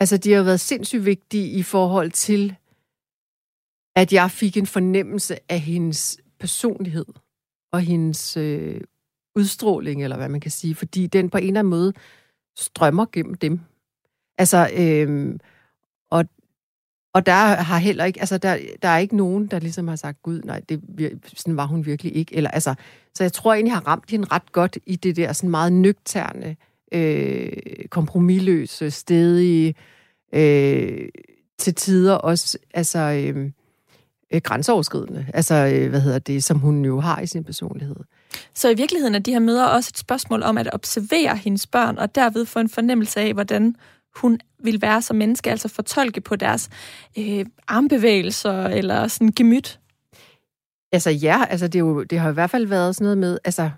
Altså, de har været sindssygt vigtige i forhold til, at jeg fik en fornemmelse af hendes personlighed og hendes øh, udstråling, eller hvad man kan sige, fordi den på en eller anden måde strømmer gennem dem. Altså, øhm, og, og der har heller ikke, altså der, der er ikke nogen, der ligesom har sagt, gud, nej, det, sådan var hun virkelig ikke. Eller, altså, så jeg tror egentlig, jeg har ramt hende ret godt i det der sådan meget nøgterne, øh, kompromilløse, stedige, øh, til tider også, altså, øh, øh, grænseoverskridende, altså, øh, hvad hedder det, som hun jo har i sin personlighed. Så i virkeligheden er de her møder også et spørgsmål om at observere hendes børn, og derved få en fornemmelse af, hvordan hun vil være som menneske, altså fortolke på deres øh, armbevægelser eller sådan gemyt? Altså ja, altså det, er jo, det har i hvert fald været sådan noget med, altså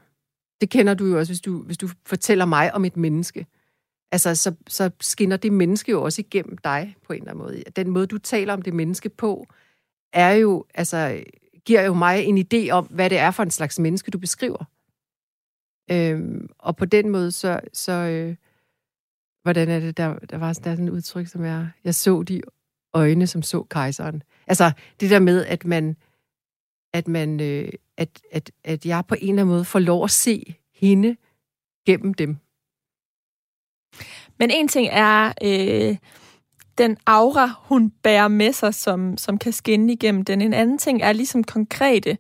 det kender du jo også, hvis du, hvis du fortæller mig om et menneske. Altså så, så skinner det menneske jo også igennem dig på en eller anden måde. Den måde, du taler om det menneske på, er jo, altså, giver jo mig en idé om, hvad det er for en slags menneske, du beskriver. Øhm, og på den måde, så, så øh, hvordan er det, der, der var der sådan et udtryk, som er, jeg så de øjne, som så kejseren. Altså, det der med, at man, at man, øh, at, at, at jeg på en eller anden måde får lov at se hende gennem dem. Men en ting er øh, den aura, hun bærer med sig, som, som kan skinne igennem den. En anden ting er ligesom konkrete,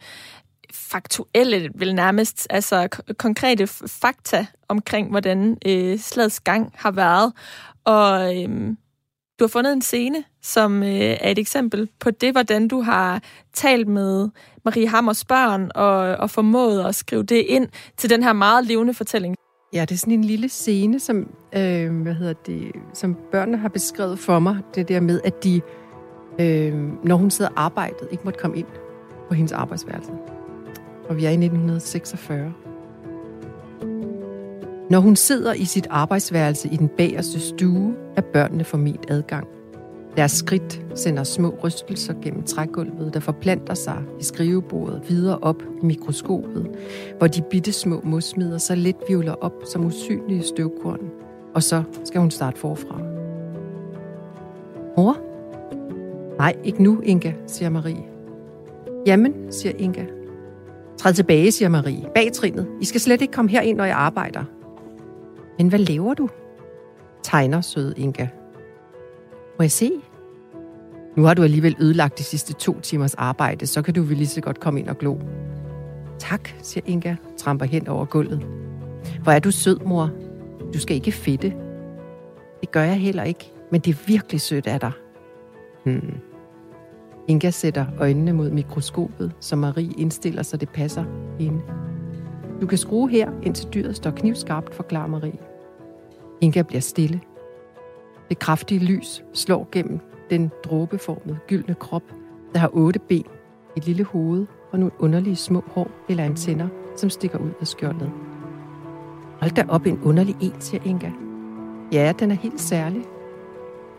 faktuelle, vel nærmest, altså konkrete fakta omkring, hvordan øh, slagets gang har været. Og øh, du har fundet en scene, som øh, er et eksempel på det, hvordan du har talt med Marie Hammers børn og, og formået at skrive det ind til den her meget levende fortælling. Ja, det er sådan en lille scene, som, øh, hvad hedder det, som børnene har beskrevet for mig. Det der med, at de, øh, når hun sidder arbejdet, ikke måtte komme ind på hendes arbejdsværelse. Og vi er i 1946. Når hun sidder i sit arbejdsværelse i den bagerste stue, er børnene forment adgang. Deres skridt sender små rystelser gennem trægulvet, der forplanter sig i skrivebordet videre op i mikroskopet, hvor de bitte små mosmider så let vivler op som usynlige støvkorn. Og så skal hun starte forfra. Mor? Nej, ikke nu, Inga, siger Marie. Jamen, siger Inga. Træd tilbage, siger Marie. Bag trinet. I skal slet ikke komme herind, når jeg arbejder. Men hvad laver du? Tegner søde Inga. Må jeg se? Nu har du alligevel ødelagt de sidste to timers arbejde, så kan du vel lige så godt komme ind og glo. Tak, siger Inga, tramper hen over gulvet. Hvor er du sød, mor. Du skal ikke fedte. Det gør jeg heller ikke, men det er virkelig sødt af dig. Hmm. Inga sætter øjnene mod mikroskopet, så Marie indstiller sig, det passer hende. Du kan skrue her, indtil dyret står knivskarpt, forklarer Marie. Inga bliver stille. Det kraftige lys slår gennem den dråbeformede gyldne krop, der har otte ben, et lille hoved og nogle underlige små hår eller antenner, som stikker ud af skjoldet. Hold da op en underlig en, siger Inga. Ja, den er helt særlig.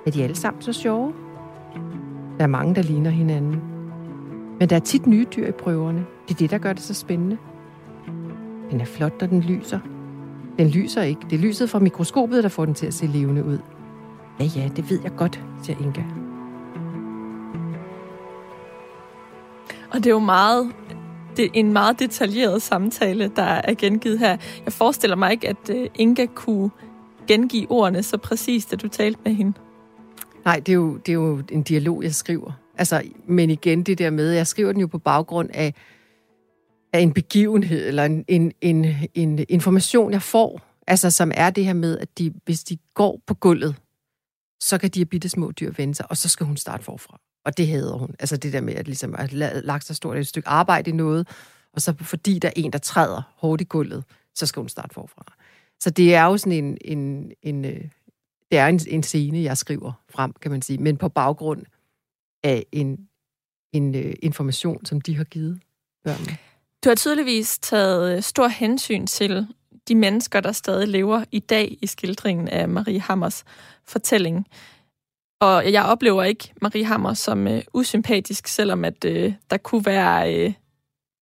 Er de alle sammen så sjove? Der er mange, der ligner hinanden. Men der er tit nye dyr i prøverne. Det er det, der gør det så spændende. Den er flot, når den lyser. Den lyser ikke. Det er lyset fra mikroskopet, der får den til at se levende ud. Ja, ja, det ved jeg godt, siger Inga. Og det er jo meget, det er en meget detaljeret samtale, der er gengivet her. Jeg forestiller mig ikke, at øh, Inga kunne gengive ordene så præcist, da du talte med hende. Nej, det er, jo, det er jo en dialog, jeg skriver. Altså, men igen det der med, jeg skriver den jo på baggrund af, af en begivenhed, eller en, en, en, en information, jeg får, altså som er det her med, at de, hvis de går på gulvet, så kan de her bitte små dyr vende sig, og så skal hun starte forfra. Og det hader hun. Altså det der med, at, ligesom, at lagt så stort et stykke arbejde i noget, og så fordi der er en, der træder hårdt i gulvet, så skal hun starte forfra. Så det er jo sådan en, en, en øh, det er en, en scene, jeg skriver frem, kan man sige, men på baggrund af en, en uh, information, som de har givet børnene. Du har tydeligvis taget øh, stor hensyn til de mennesker, der stadig lever i dag i skildringen af Marie Hammers fortælling. Og jeg oplever ikke Marie Hammer som øh, usympatisk, selvom at øh, der kunne være øh,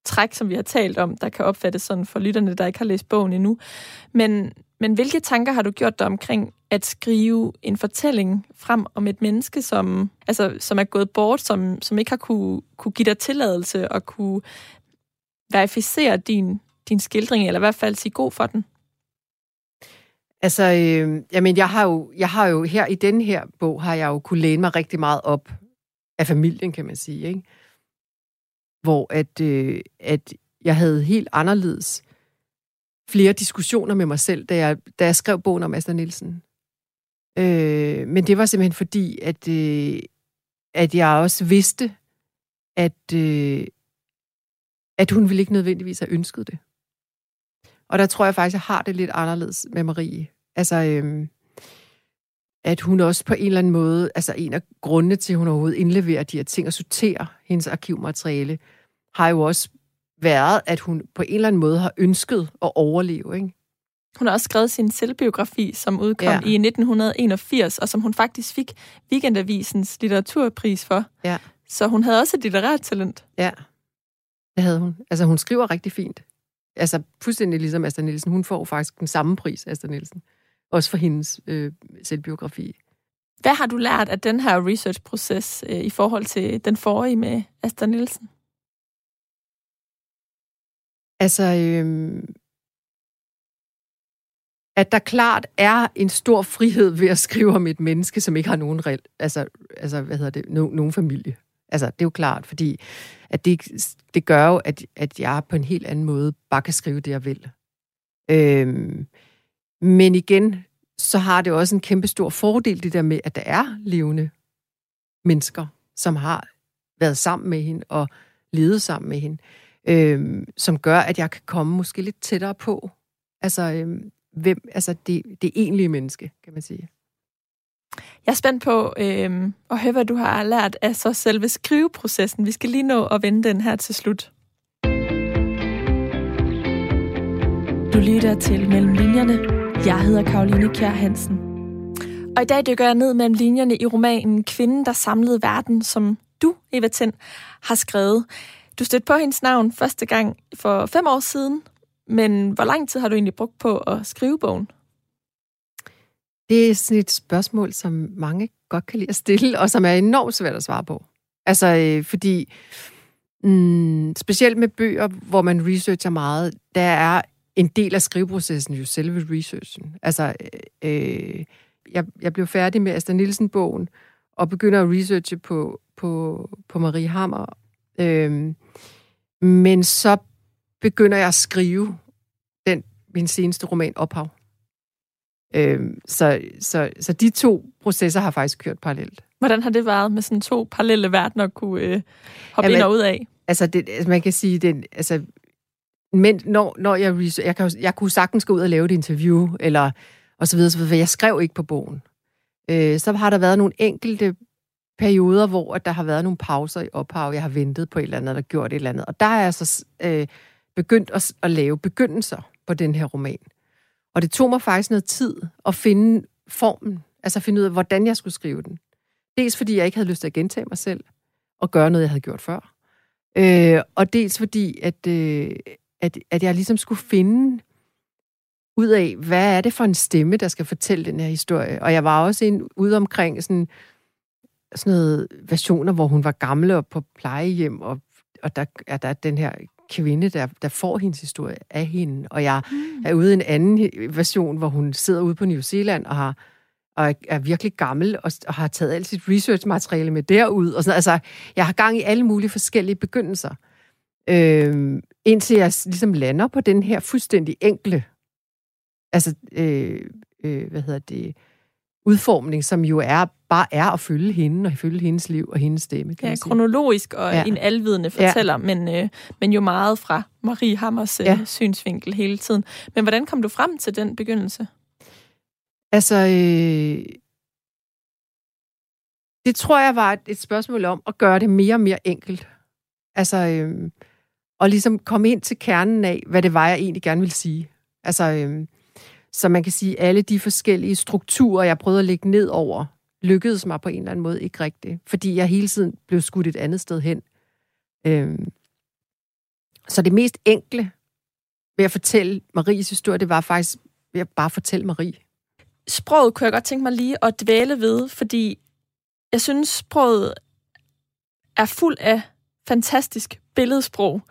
træk, som vi har talt om, der kan opfattes sådan for lytterne, der ikke har læst bogen endnu. Men, men hvilke tanker har du gjort dig omkring at skrive en fortælling frem om et menneske, som, altså, som er gået bort, som, som ikke har kunne, kunne give dig tilladelse og kunne verificere din, din skildring, eller i hvert fald sige god for den? Altså, øh, jamen, jeg har, jo, jeg har jo her i den her bog, har jeg jo kunne læne mig rigtig meget op af familien, kan man sige, ikke? Hvor at, øh, at jeg havde helt anderledes flere diskussioner med mig selv, da jeg, da jeg skrev bogen om Astrid Nielsen. Øh, men det var simpelthen fordi, at, øh, at jeg også vidste, at, øh, at hun ville ikke nødvendigvis have ønsket det. Og der tror jeg faktisk, at jeg har det lidt anderledes med Marie. Altså, øh, at hun også på en eller anden måde, altså en af grundene til, at hun overhovedet indleverer de her ting og sorterer hendes arkivmateriale, har jo også været, at hun på en eller anden måde har ønsket at overleve, ikke? Hun har også skrevet sin selvbiografi, som udkom ja. i 1981, og som hun faktisk fik Weekendavisens litteraturpris for. Ja. Så hun havde også et litterært talent. Ja, det havde hun. Altså, hun skriver rigtig fint. Altså, fuldstændig ligesom Astrid Nielsen. Hun får faktisk den samme pris, Astrid Nielsen. Også for hendes øh, selvbiografi. Hvad har du lært af den her research-proces øh, i forhold til den forrige med Astrid Nielsen? Altså, øhm, at der klart er en stor frihed ved at skrive om et menneske, som ikke har nogen reelt, altså, altså hvad hedder det, no, nogen familie. Altså, det er jo klart, fordi at det, det gør jo, at, at jeg på en helt anden måde bare kan skrive det, jeg vil. Øhm, men igen, så har det også en kæmpe stor fordel, det der med, at der er levende mennesker, som har været sammen med hende og levet sammen med hende, øhm, som gør, at jeg kan komme måske lidt tættere på. Altså, øhm, hvem, altså det, det egentlige menneske, kan man sige. Jeg er spændt på øh, at høre, hvad du har lært af så selve skriveprocessen. Vi skal lige nå at vende den her til slut. Du lytter til Mellem Linjerne. Jeg hedder Karoline Kjær Hansen. Og i dag dykker jeg ned mellem linjerne i romanen Kvinden, der samlede verden, som du, Eva Tind, har skrevet. Du stødte på hendes navn første gang for fem år siden, men hvor lang tid har du egentlig brugt på at skrive bogen? Det er sådan et spørgsmål, som mange godt kan lide at stille, og som er enormt svært at svare på. Altså, øh, fordi mm, specielt med bøger, hvor man researcher meget, der er en del af skriveprocessen jo selve researchen. Altså, øh, øh jeg, jeg blev færdig med Astrid Nielsen-bogen, og begynder at researche på, på, på Marie Hammer. Øh, men så begynder jeg at skrive den, min seneste roman, Ophav. Øhm, så, så, så de to processer har faktisk kørt parallelt. Hvordan har det været med sådan to parallelle verdener at kunne øh, hoppe Jamen, ind og ud af? Altså, det, altså man kan sige, den, altså, men når, når jeg, jeg, kan, jeg kunne sagtens gå ud og lave et interview, eller og så videre, så videre, jeg skrev ikke på bogen. Øh, så har der været nogle enkelte perioder, hvor at der har været nogle pauser i ophav, jeg har ventet på et eller andet, eller gjort et eller andet. Og der er jeg så øh, begyndt at, at lave begyndelser på den her roman. Og det tog mig faktisk noget tid at finde formen, altså finde ud af, hvordan jeg skulle skrive den. Dels fordi jeg ikke havde lyst til at gentage mig selv og gøre noget, jeg havde gjort før. Øh, og dels fordi, at, øh, at, at jeg ligesom skulle finde ud af, hvad er det for en stemme, der skal fortælle den her historie. Og jeg var også en, ude omkring sådan, sådan noget versioner, hvor hun var gammel og på plejehjem, og, og der er der den her kvinde, der, der får hendes historie af hende. Og jeg mm. er ude i en anden version, hvor hun sidder ude på New Zealand og har og er virkelig gammel og, og har taget alt sit researchmateriale med derud. Og sådan, altså, jeg har gang i alle mulige forskellige begyndelser. Øh, indtil jeg ligesom lander på den her fuldstændig enkle, altså, øh, øh, hvad hedder det, udformning, som jo er bare er at følge hende og følge hendes liv og hendes stemme. Kan ja, kronologisk og ja. en alvidende fortæller, ja. men, øh, men jo meget fra Marie Hammers øh, ja. synsvinkel hele tiden. Men hvordan kom du frem til den begyndelse? Altså, øh, det tror jeg var et, et spørgsmål om at gøre det mere og mere enkelt. Altså, øh, og ligesom komme ind til kernen af, hvad det var, jeg egentlig gerne ville sige. Altså, øhm, så man kan sige, at alle de forskellige strukturer, jeg prøvede at lægge ned over, lykkedes mig på en eller anden måde ikke rigtigt, fordi jeg hele tiden blev skudt et andet sted hen. Øhm, så det mest enkle ved at fortælle Maries historie, det var faktisk ved at bare fortælle Marie. Sproget kunne jeg godt tænke mig lige at dvæle ved, fordi jeg synes, sproget er fuld af fantastisk billedsprog.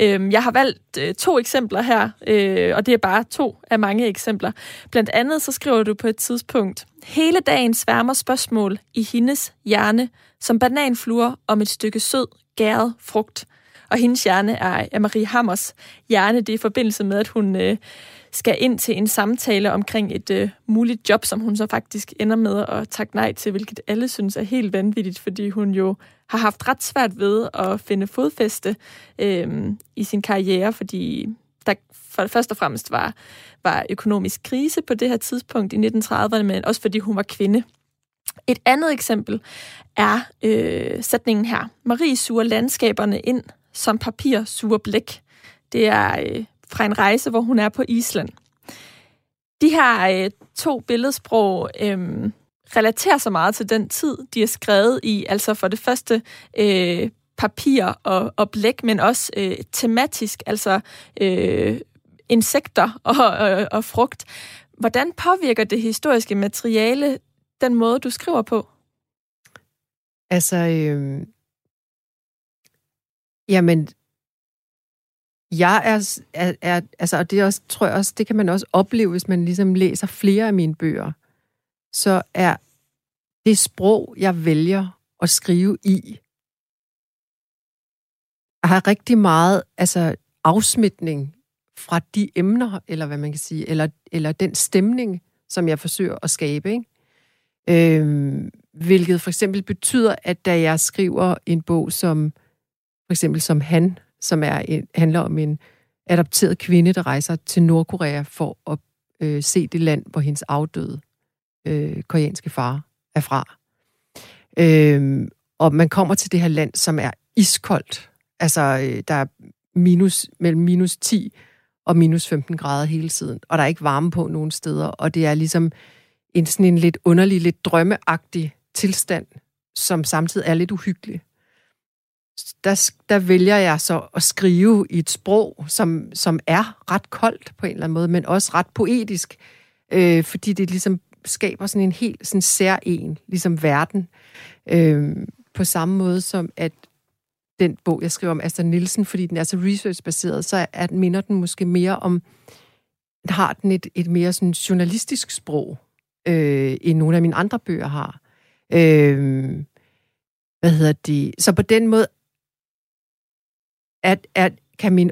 Øhm, jeg har valgt øh, to eksempler her, øh, og det er bare to af mange eksempler. Blandt andet så skriver du på et tidspunkt, hele dagen sværmer spørgsmål i hendes hjerne, som bananfluer om et stykke sød, gæret frugt. Og hendes hjerne er, er Marie Hammers hjerne. Det er i forbindelse med, at hun øh, skal ind til en samtale omkring et øh, muligt job, som hun så faktisk ender med at takke nej til, hvilket alle synes er helt vanvittigt, fordi hun jo har haft ret svært ved at finde fodfæste øh, i sin karriere, fordi der for, først og fremmest var, var økonomisk krise på det her tidspunkt i 1930'erne, men også fordi hun var kvinde. Et andet eksempel er øh, sætningen her. Marie suger landskaberne ind som papir suger blæk. Det er øh, fra en rejse, hvor hun er på Island. De her øh, to billedsprog øh, relaterer sig meget til den tid, de er skrevet i. Altså for det første øh, papir og, og blæk, men også øh, tematisk, altså øh, insekter og, og, og frugt. Hvordan påvirker det historiske materiale den måde, du skriver på? Altså, øh, jamen, jeg er, er, er altså, og det er også, tror jeg også, det kan man også opleve, hvis man ligesom læser flere af mine bøger, så er det sprog, jeg vælger at skrive i, har rigtig meget altså, afsmitning fra de emner, eller hvad man kan sige, eller, eller den stemning, som jeg forsøger at skabe. Ikke? Øhm, hvilket for eksempel betyder, at da jeg skriver en bog som for eksempel som Han, som er en, handler om en adopteret kvinde, der rejser til Nordkorea for at øh, se det land, hvor hendes afdøde øh, koreanske far er fra. Øh, og man kommer til det her land, som er iskoldt. Altså, øh, der er minus, mellem minus 10 og minus 15 grader hele tiden, og der er ikke varme på nogen steder, og det er ligesom en sådan en lidt underlig, lidt drømmeagtig tilstand, som samtidig er lidt uhyggelig der, der vælger jeg så at skrive i et sprog, som, som er ret koldt på en eller anden måde, men også ret poetisk, øh, fordi det ligesom skaber sådan en helt sådan særlig ligesom verden. Øh, på samme måde som at den bog, jeg skriver om Astrid Nielsen, fordi den er så research-baseret, så at minder den måske mere om, har den et, et mere sådan journalistisk sprog, øh, end nogle af mine andre bøger har. Øh, hvad hedder det? Så på den måde at, at kan, min,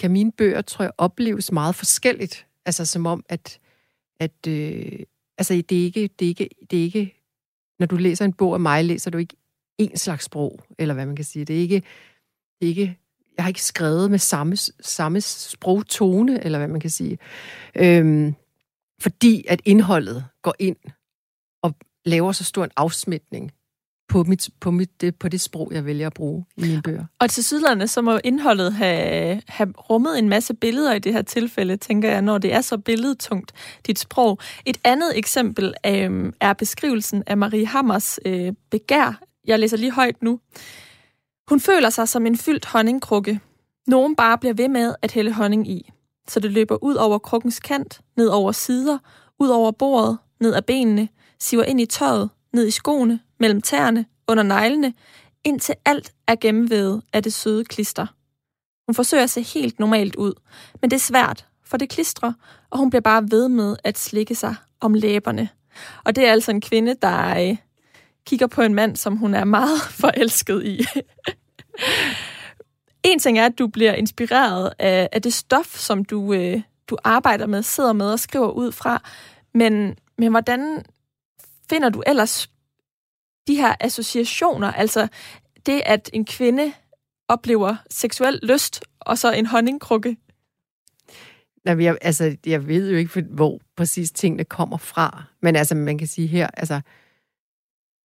kan mine bøger, tror jeg, opleves meget forskelligt. Altså som om, at, at øh, altså, det, er ikke, det, er ikke, det er ikke, når du læser en bog af mig, læser du ikke en slags sprog, eller hvad man kan sige. Det er ikke, det er ikke jeg har ikke skrevet med samme, samme sprogtone, eller hvad man kan sige. Øhm, fordi at indholdet går ind og laver så stor en afsmitning på, mit, på, mit, det, på det sprog, jeg vælger at bruge i mine bøger. Og til sydlandet, så må indholdet have, have rummet en masse billeder i det her tilfælde, tænker jeg, når det er så billedtungt, dit sprog. Et andet eksempel øh, er beskrivelsen af Marie Hammers øh, begær. Jeg læser lige højt nu. Hun føler sig som en fyldt honningkrukke. Nogen bare bliver ved med at hælde honning i. Så det løber ud over krukkens kant, ned over sider, ud over bordet, ned ad benene, siver ind i tøjet, ned i skoene, mellem tæerne, under neglene, indtil alt er gennemvævet af det søde klister. Hun forsøger at se helt normalt ud, men det er svært, for det klistrer, og hun bliver bare ved med at slikke sig om læberne. Og det er altså en kvinde, der øh, kigger på en mand, som hun er meget forelsket i. en ting er, at du bliver inspireret af, af det stof, som du, øh, du arbejder med, sidder med og skriver ud fra, men, men hvordan finder du ellers de her associationer, altså det, at en kvinde oplever seksuel lyst, og så en honningkrukke? Nej, jeg, altså, jeg ved jo ikke, hvor præcis tingene kommer fra. Men altså, man kan sige her, altså,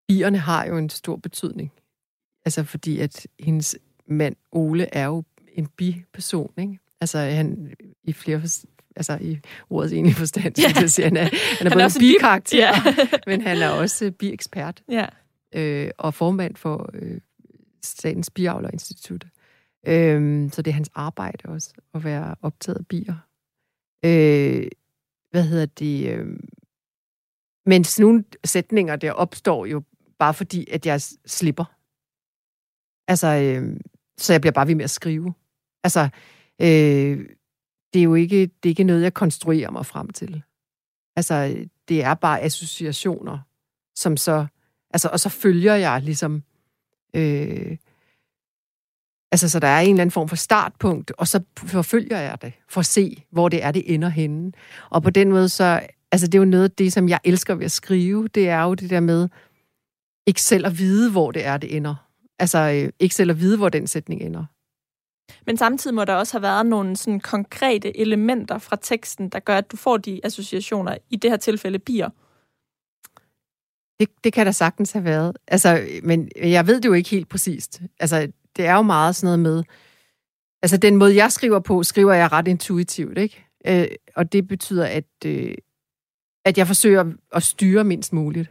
bierne har jo en stor betydning. Altså, fordi at hendes mand, Ole, er jo en bi-person, ikke? Altså, han, i flere altså i ordets egentlige forstand, Ja. jeg siger, han er, han er Han er både også en en bi- bikarakter, Ja. men han er også biekspert ja øh, og formand for øh, Statens Biavlerinstitut. Øh, så det er hans arbejde også, at være optaget af bier. Øh, hvad hedder det? Øh, men sådan nogle sætninger, der opstår jo bare fordi, at jeg slipper. Altså, øh, så jeg bliver bare ved med at skrive. Altså, øh, det er jo ikke, det er ikke noget, jeg konstruerer mig frem til. Altså, det er bare associationer, som så Altså, og så følger jeg ligesom... Øh, altså, så der er en eller anden form for startpunkt, og så forfølger jeg det, for at se, hvor det er, det ender henne. Og på den måde, så... Altså, det er jo noget af det, som jeg elsker ved at skrive, det er jo det der med ikke selv at vide, hvor det er, det ender. Altså, øh, ikke selv at vide, hvor den sætning ender. Men samtidig må der også have været nogle sådan konkrete elementer fra teksten, der gør, at du får de associationer, i det her tilfælde bier. Det, det kan der sagtens have været. Altså, men jeg ved det jo ikke helt præcist. Altså, det er jo meget sådan noget med... Altså, den måde, jeg skriver på, skriver jeg ret intuitivt, ikke? Øh, og det betyder, at, øh, at jeg forsøger at styre mindst muligt.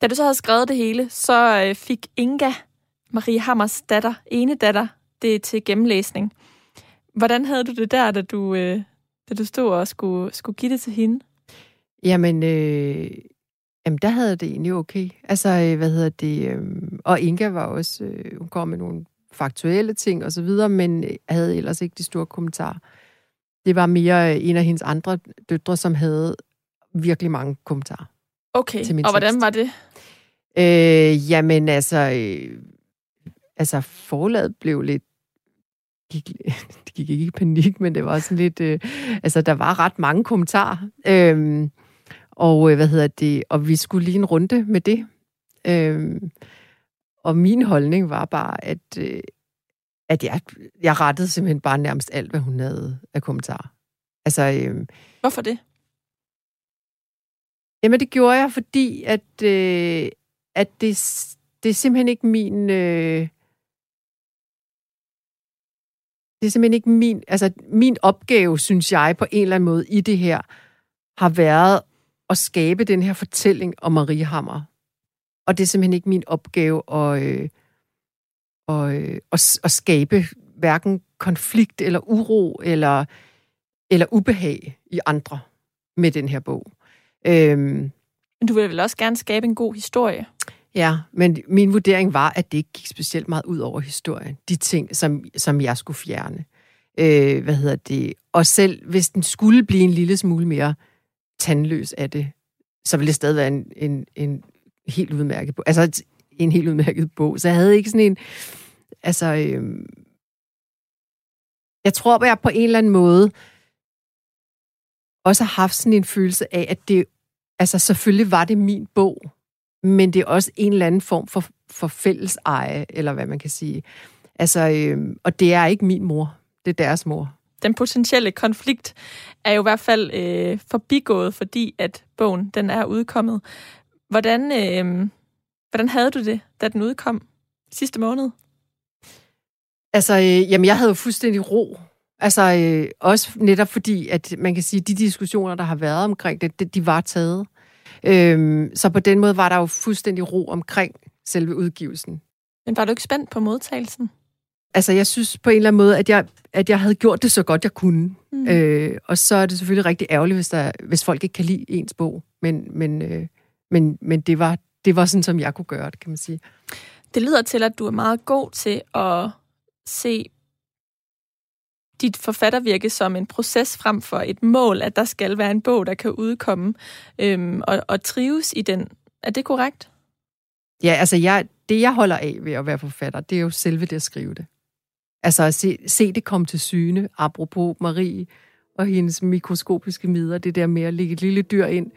Da du så havde skrevet det hele, så øh, fik Inga, Marie Hammers datter, ene datter, det til gennemlæsning. Hvordan havde du det der, da du, øh, da du stod og skulle, skulle give det til hende? Jamen, øh, jamen, der havde det egentlig okay. Altså, øh, hvad hedder det? Øh, og Inga var også... Øh, hun kom med nogle faktuelle ting og så videre, men øh, havde ellers ikke de store kommentarer. Det var mere øh, en af hendes andre døtre, som havde virkelig mange kommentarer. Okay, Til min og hvordan tekst. var det? Øh, jamen altså, øh, altså forlaget blev lidt, gik, det gik ikke i panik, men det var sådan lidt, øh, altså der var ret mange kommentarer. Øh, og øh, hvad hedder det, og vi skulle lige en runde med det. Øh, og min holdning var bare, at, øh, at jeg, jeg rettede simpelthen bare nærmest alt, hvad hun havde af kommentarer. Altså, øh, Hvorfor det? Jamen, det gjorde jeg, fordi at, øh, at det, det er simpelthen ikke min... Øh, det er simpelthen ikke min... Altså, min opgave, synes jeg, på en eller anden måde i det her, har været at skabe den her fortælling om Marie Hammer. Og det er simpelthen ikke min opgave at, øh, at, øh, at, at skabe hverken konflikt eller uro eller, eller ubehag i andre med den her bog. Øhm, Men du vil vel også gerne skabe en god historie? ja, men min vurdering var, at det ikke gik specielt meget ud over historien. De ting, som, som jeg skulle fjerne. Øh, hvad hedder det? Og selv hvis den skulle blive en lille smule mere tandløs af det, så ville det stadig være en, en, en helt udmærket bog. Altså en helt udmærket bog. Så jeg havde ikke sådan en... Altså... Øh, jeg tror, at jeg på en eller anden måde også har haft sådan en følelse af, at det, altså selvfølgelig var det min bog, men det er også en eller anden form for, for fælles eje, eller hvad man kan sige. Altså, øh, og det er ikke min mor, det er deres mor. Den potentielle konflikt er jo i hvert fald øh, forbigået, fordi at bogen den er udkommet. Hvordan, øh, hvordan havde du det, da den udkom sidste måned? Altså, øh, jamen, jeg havde jo fuldstændig ro. Altså, øh, også netop fordi, at man kan sige, at de diskussioner, der har været omkring det, de var taget. Øhm, så på den måde var der jo fuldstændig ro omkring selve udgivelsen. Men var du ikke spændt på modtagelsen? Altså, jeg synes på en eller anden måde, at jeg, at jeg havde gjort det så godt, jeg kunne. Mm. Øh, og så er det selvfølgelig rigtig ærgerligt, hvis, der, hvis folk ikke kan lide ens bog. Men, men, øh, men, men det, var, det var sådan, som jeg kunne gøre det, kan man sige. Det lyder til, at du er meget god til at se dit forfattervirke som en proces frem for et mål, at der skal være en bog, der kan udkomme øhm, og, og trives i den. Er det korrekt? Ja, altså jeg, det, jeg holder af ved at være forfatter, det er jo selve det at skrive det. Altså at se, se det komme til syne, apropos Marie og hendes mikroskopiske midler, det der med at lægge et lille dyr ind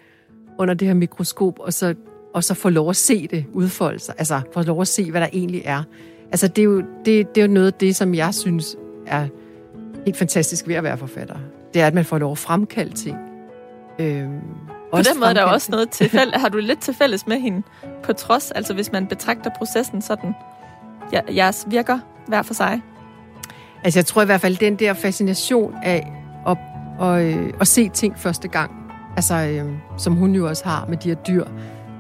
under det her mikroskop, og så, og så få lov at se det udfolde sig. Altså få lov at se, hvad der egentlig er. Altså det er jo, det, det er jo noget af det, som jeg synes er helt fantastisk ved at være forfatter. Det er, at man får lov at fremkalde ting. Øhm, På den måde er der også noget til fælles. Har du lidt til fælles med hende? På trods, altså hvis man betragter processen sådan, ja, jeres virker hver for sig. Altså jeg tror i hvert fald, den der fascination af, at, og, øh, at, og se ting første gang. Altså, øh, som hun jo også har med de her dyr.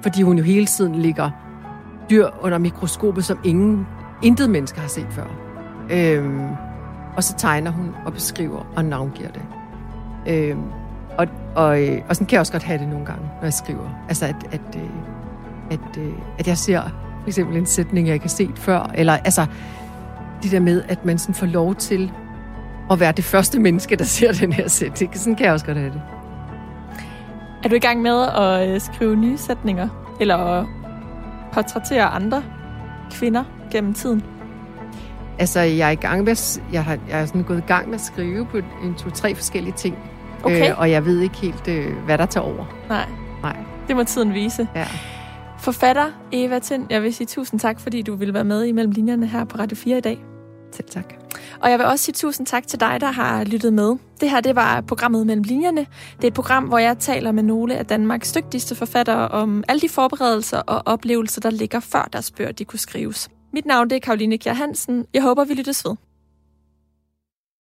Fordi hun jo hele tiden ligger dyr under mikroskopet, som ingen, intet menneske har set før. Øh, og så tegner hun og beskriver og navngiver det. Øh, og, og, øh, og sådan kan jeg også godt have det nogle gange, når jeg skriver. Altså, at, at, øh, at, øh, at jeg ser for eksempel en sætning, jeg ikke har set før, eller altså, det der med, at man sådan får lov til at være det første menneske, der ser den her sætning. Sådan kan jeg også godt have det. Er du i gang med at øh, skrive nye sætninger? Eller at portrættere andre kvinder gennem tiden? Altså, jeg er i gang med, jeg har, jeg er sådan gået i gang med at skrive på en, to, tre forskellige ting. Okay. Øh, og jeg ved ikke helt, øh, hvad der tager over. Nej. Nej. Det må tiden vise. Ja. Forfatter Eva Tind, jeg vil sige tusind tak, fordi du ville være med imellem linjerne her på Radio 4 i dag. Selv tak. Og jeg vil også sige tusind tak til dig, der har lyttet med. Det her, det var programmet Mellem Linjerne. Det er et program, hvor jeg taler med nogle af Danmarks dygtigste forfattere om alle de forberedelser og oplevelser, der ligger før deres bøger, de kunne skrives. Mit navn det er Karoline Kjær Hansen. Jeg håber, vi lyttes ved.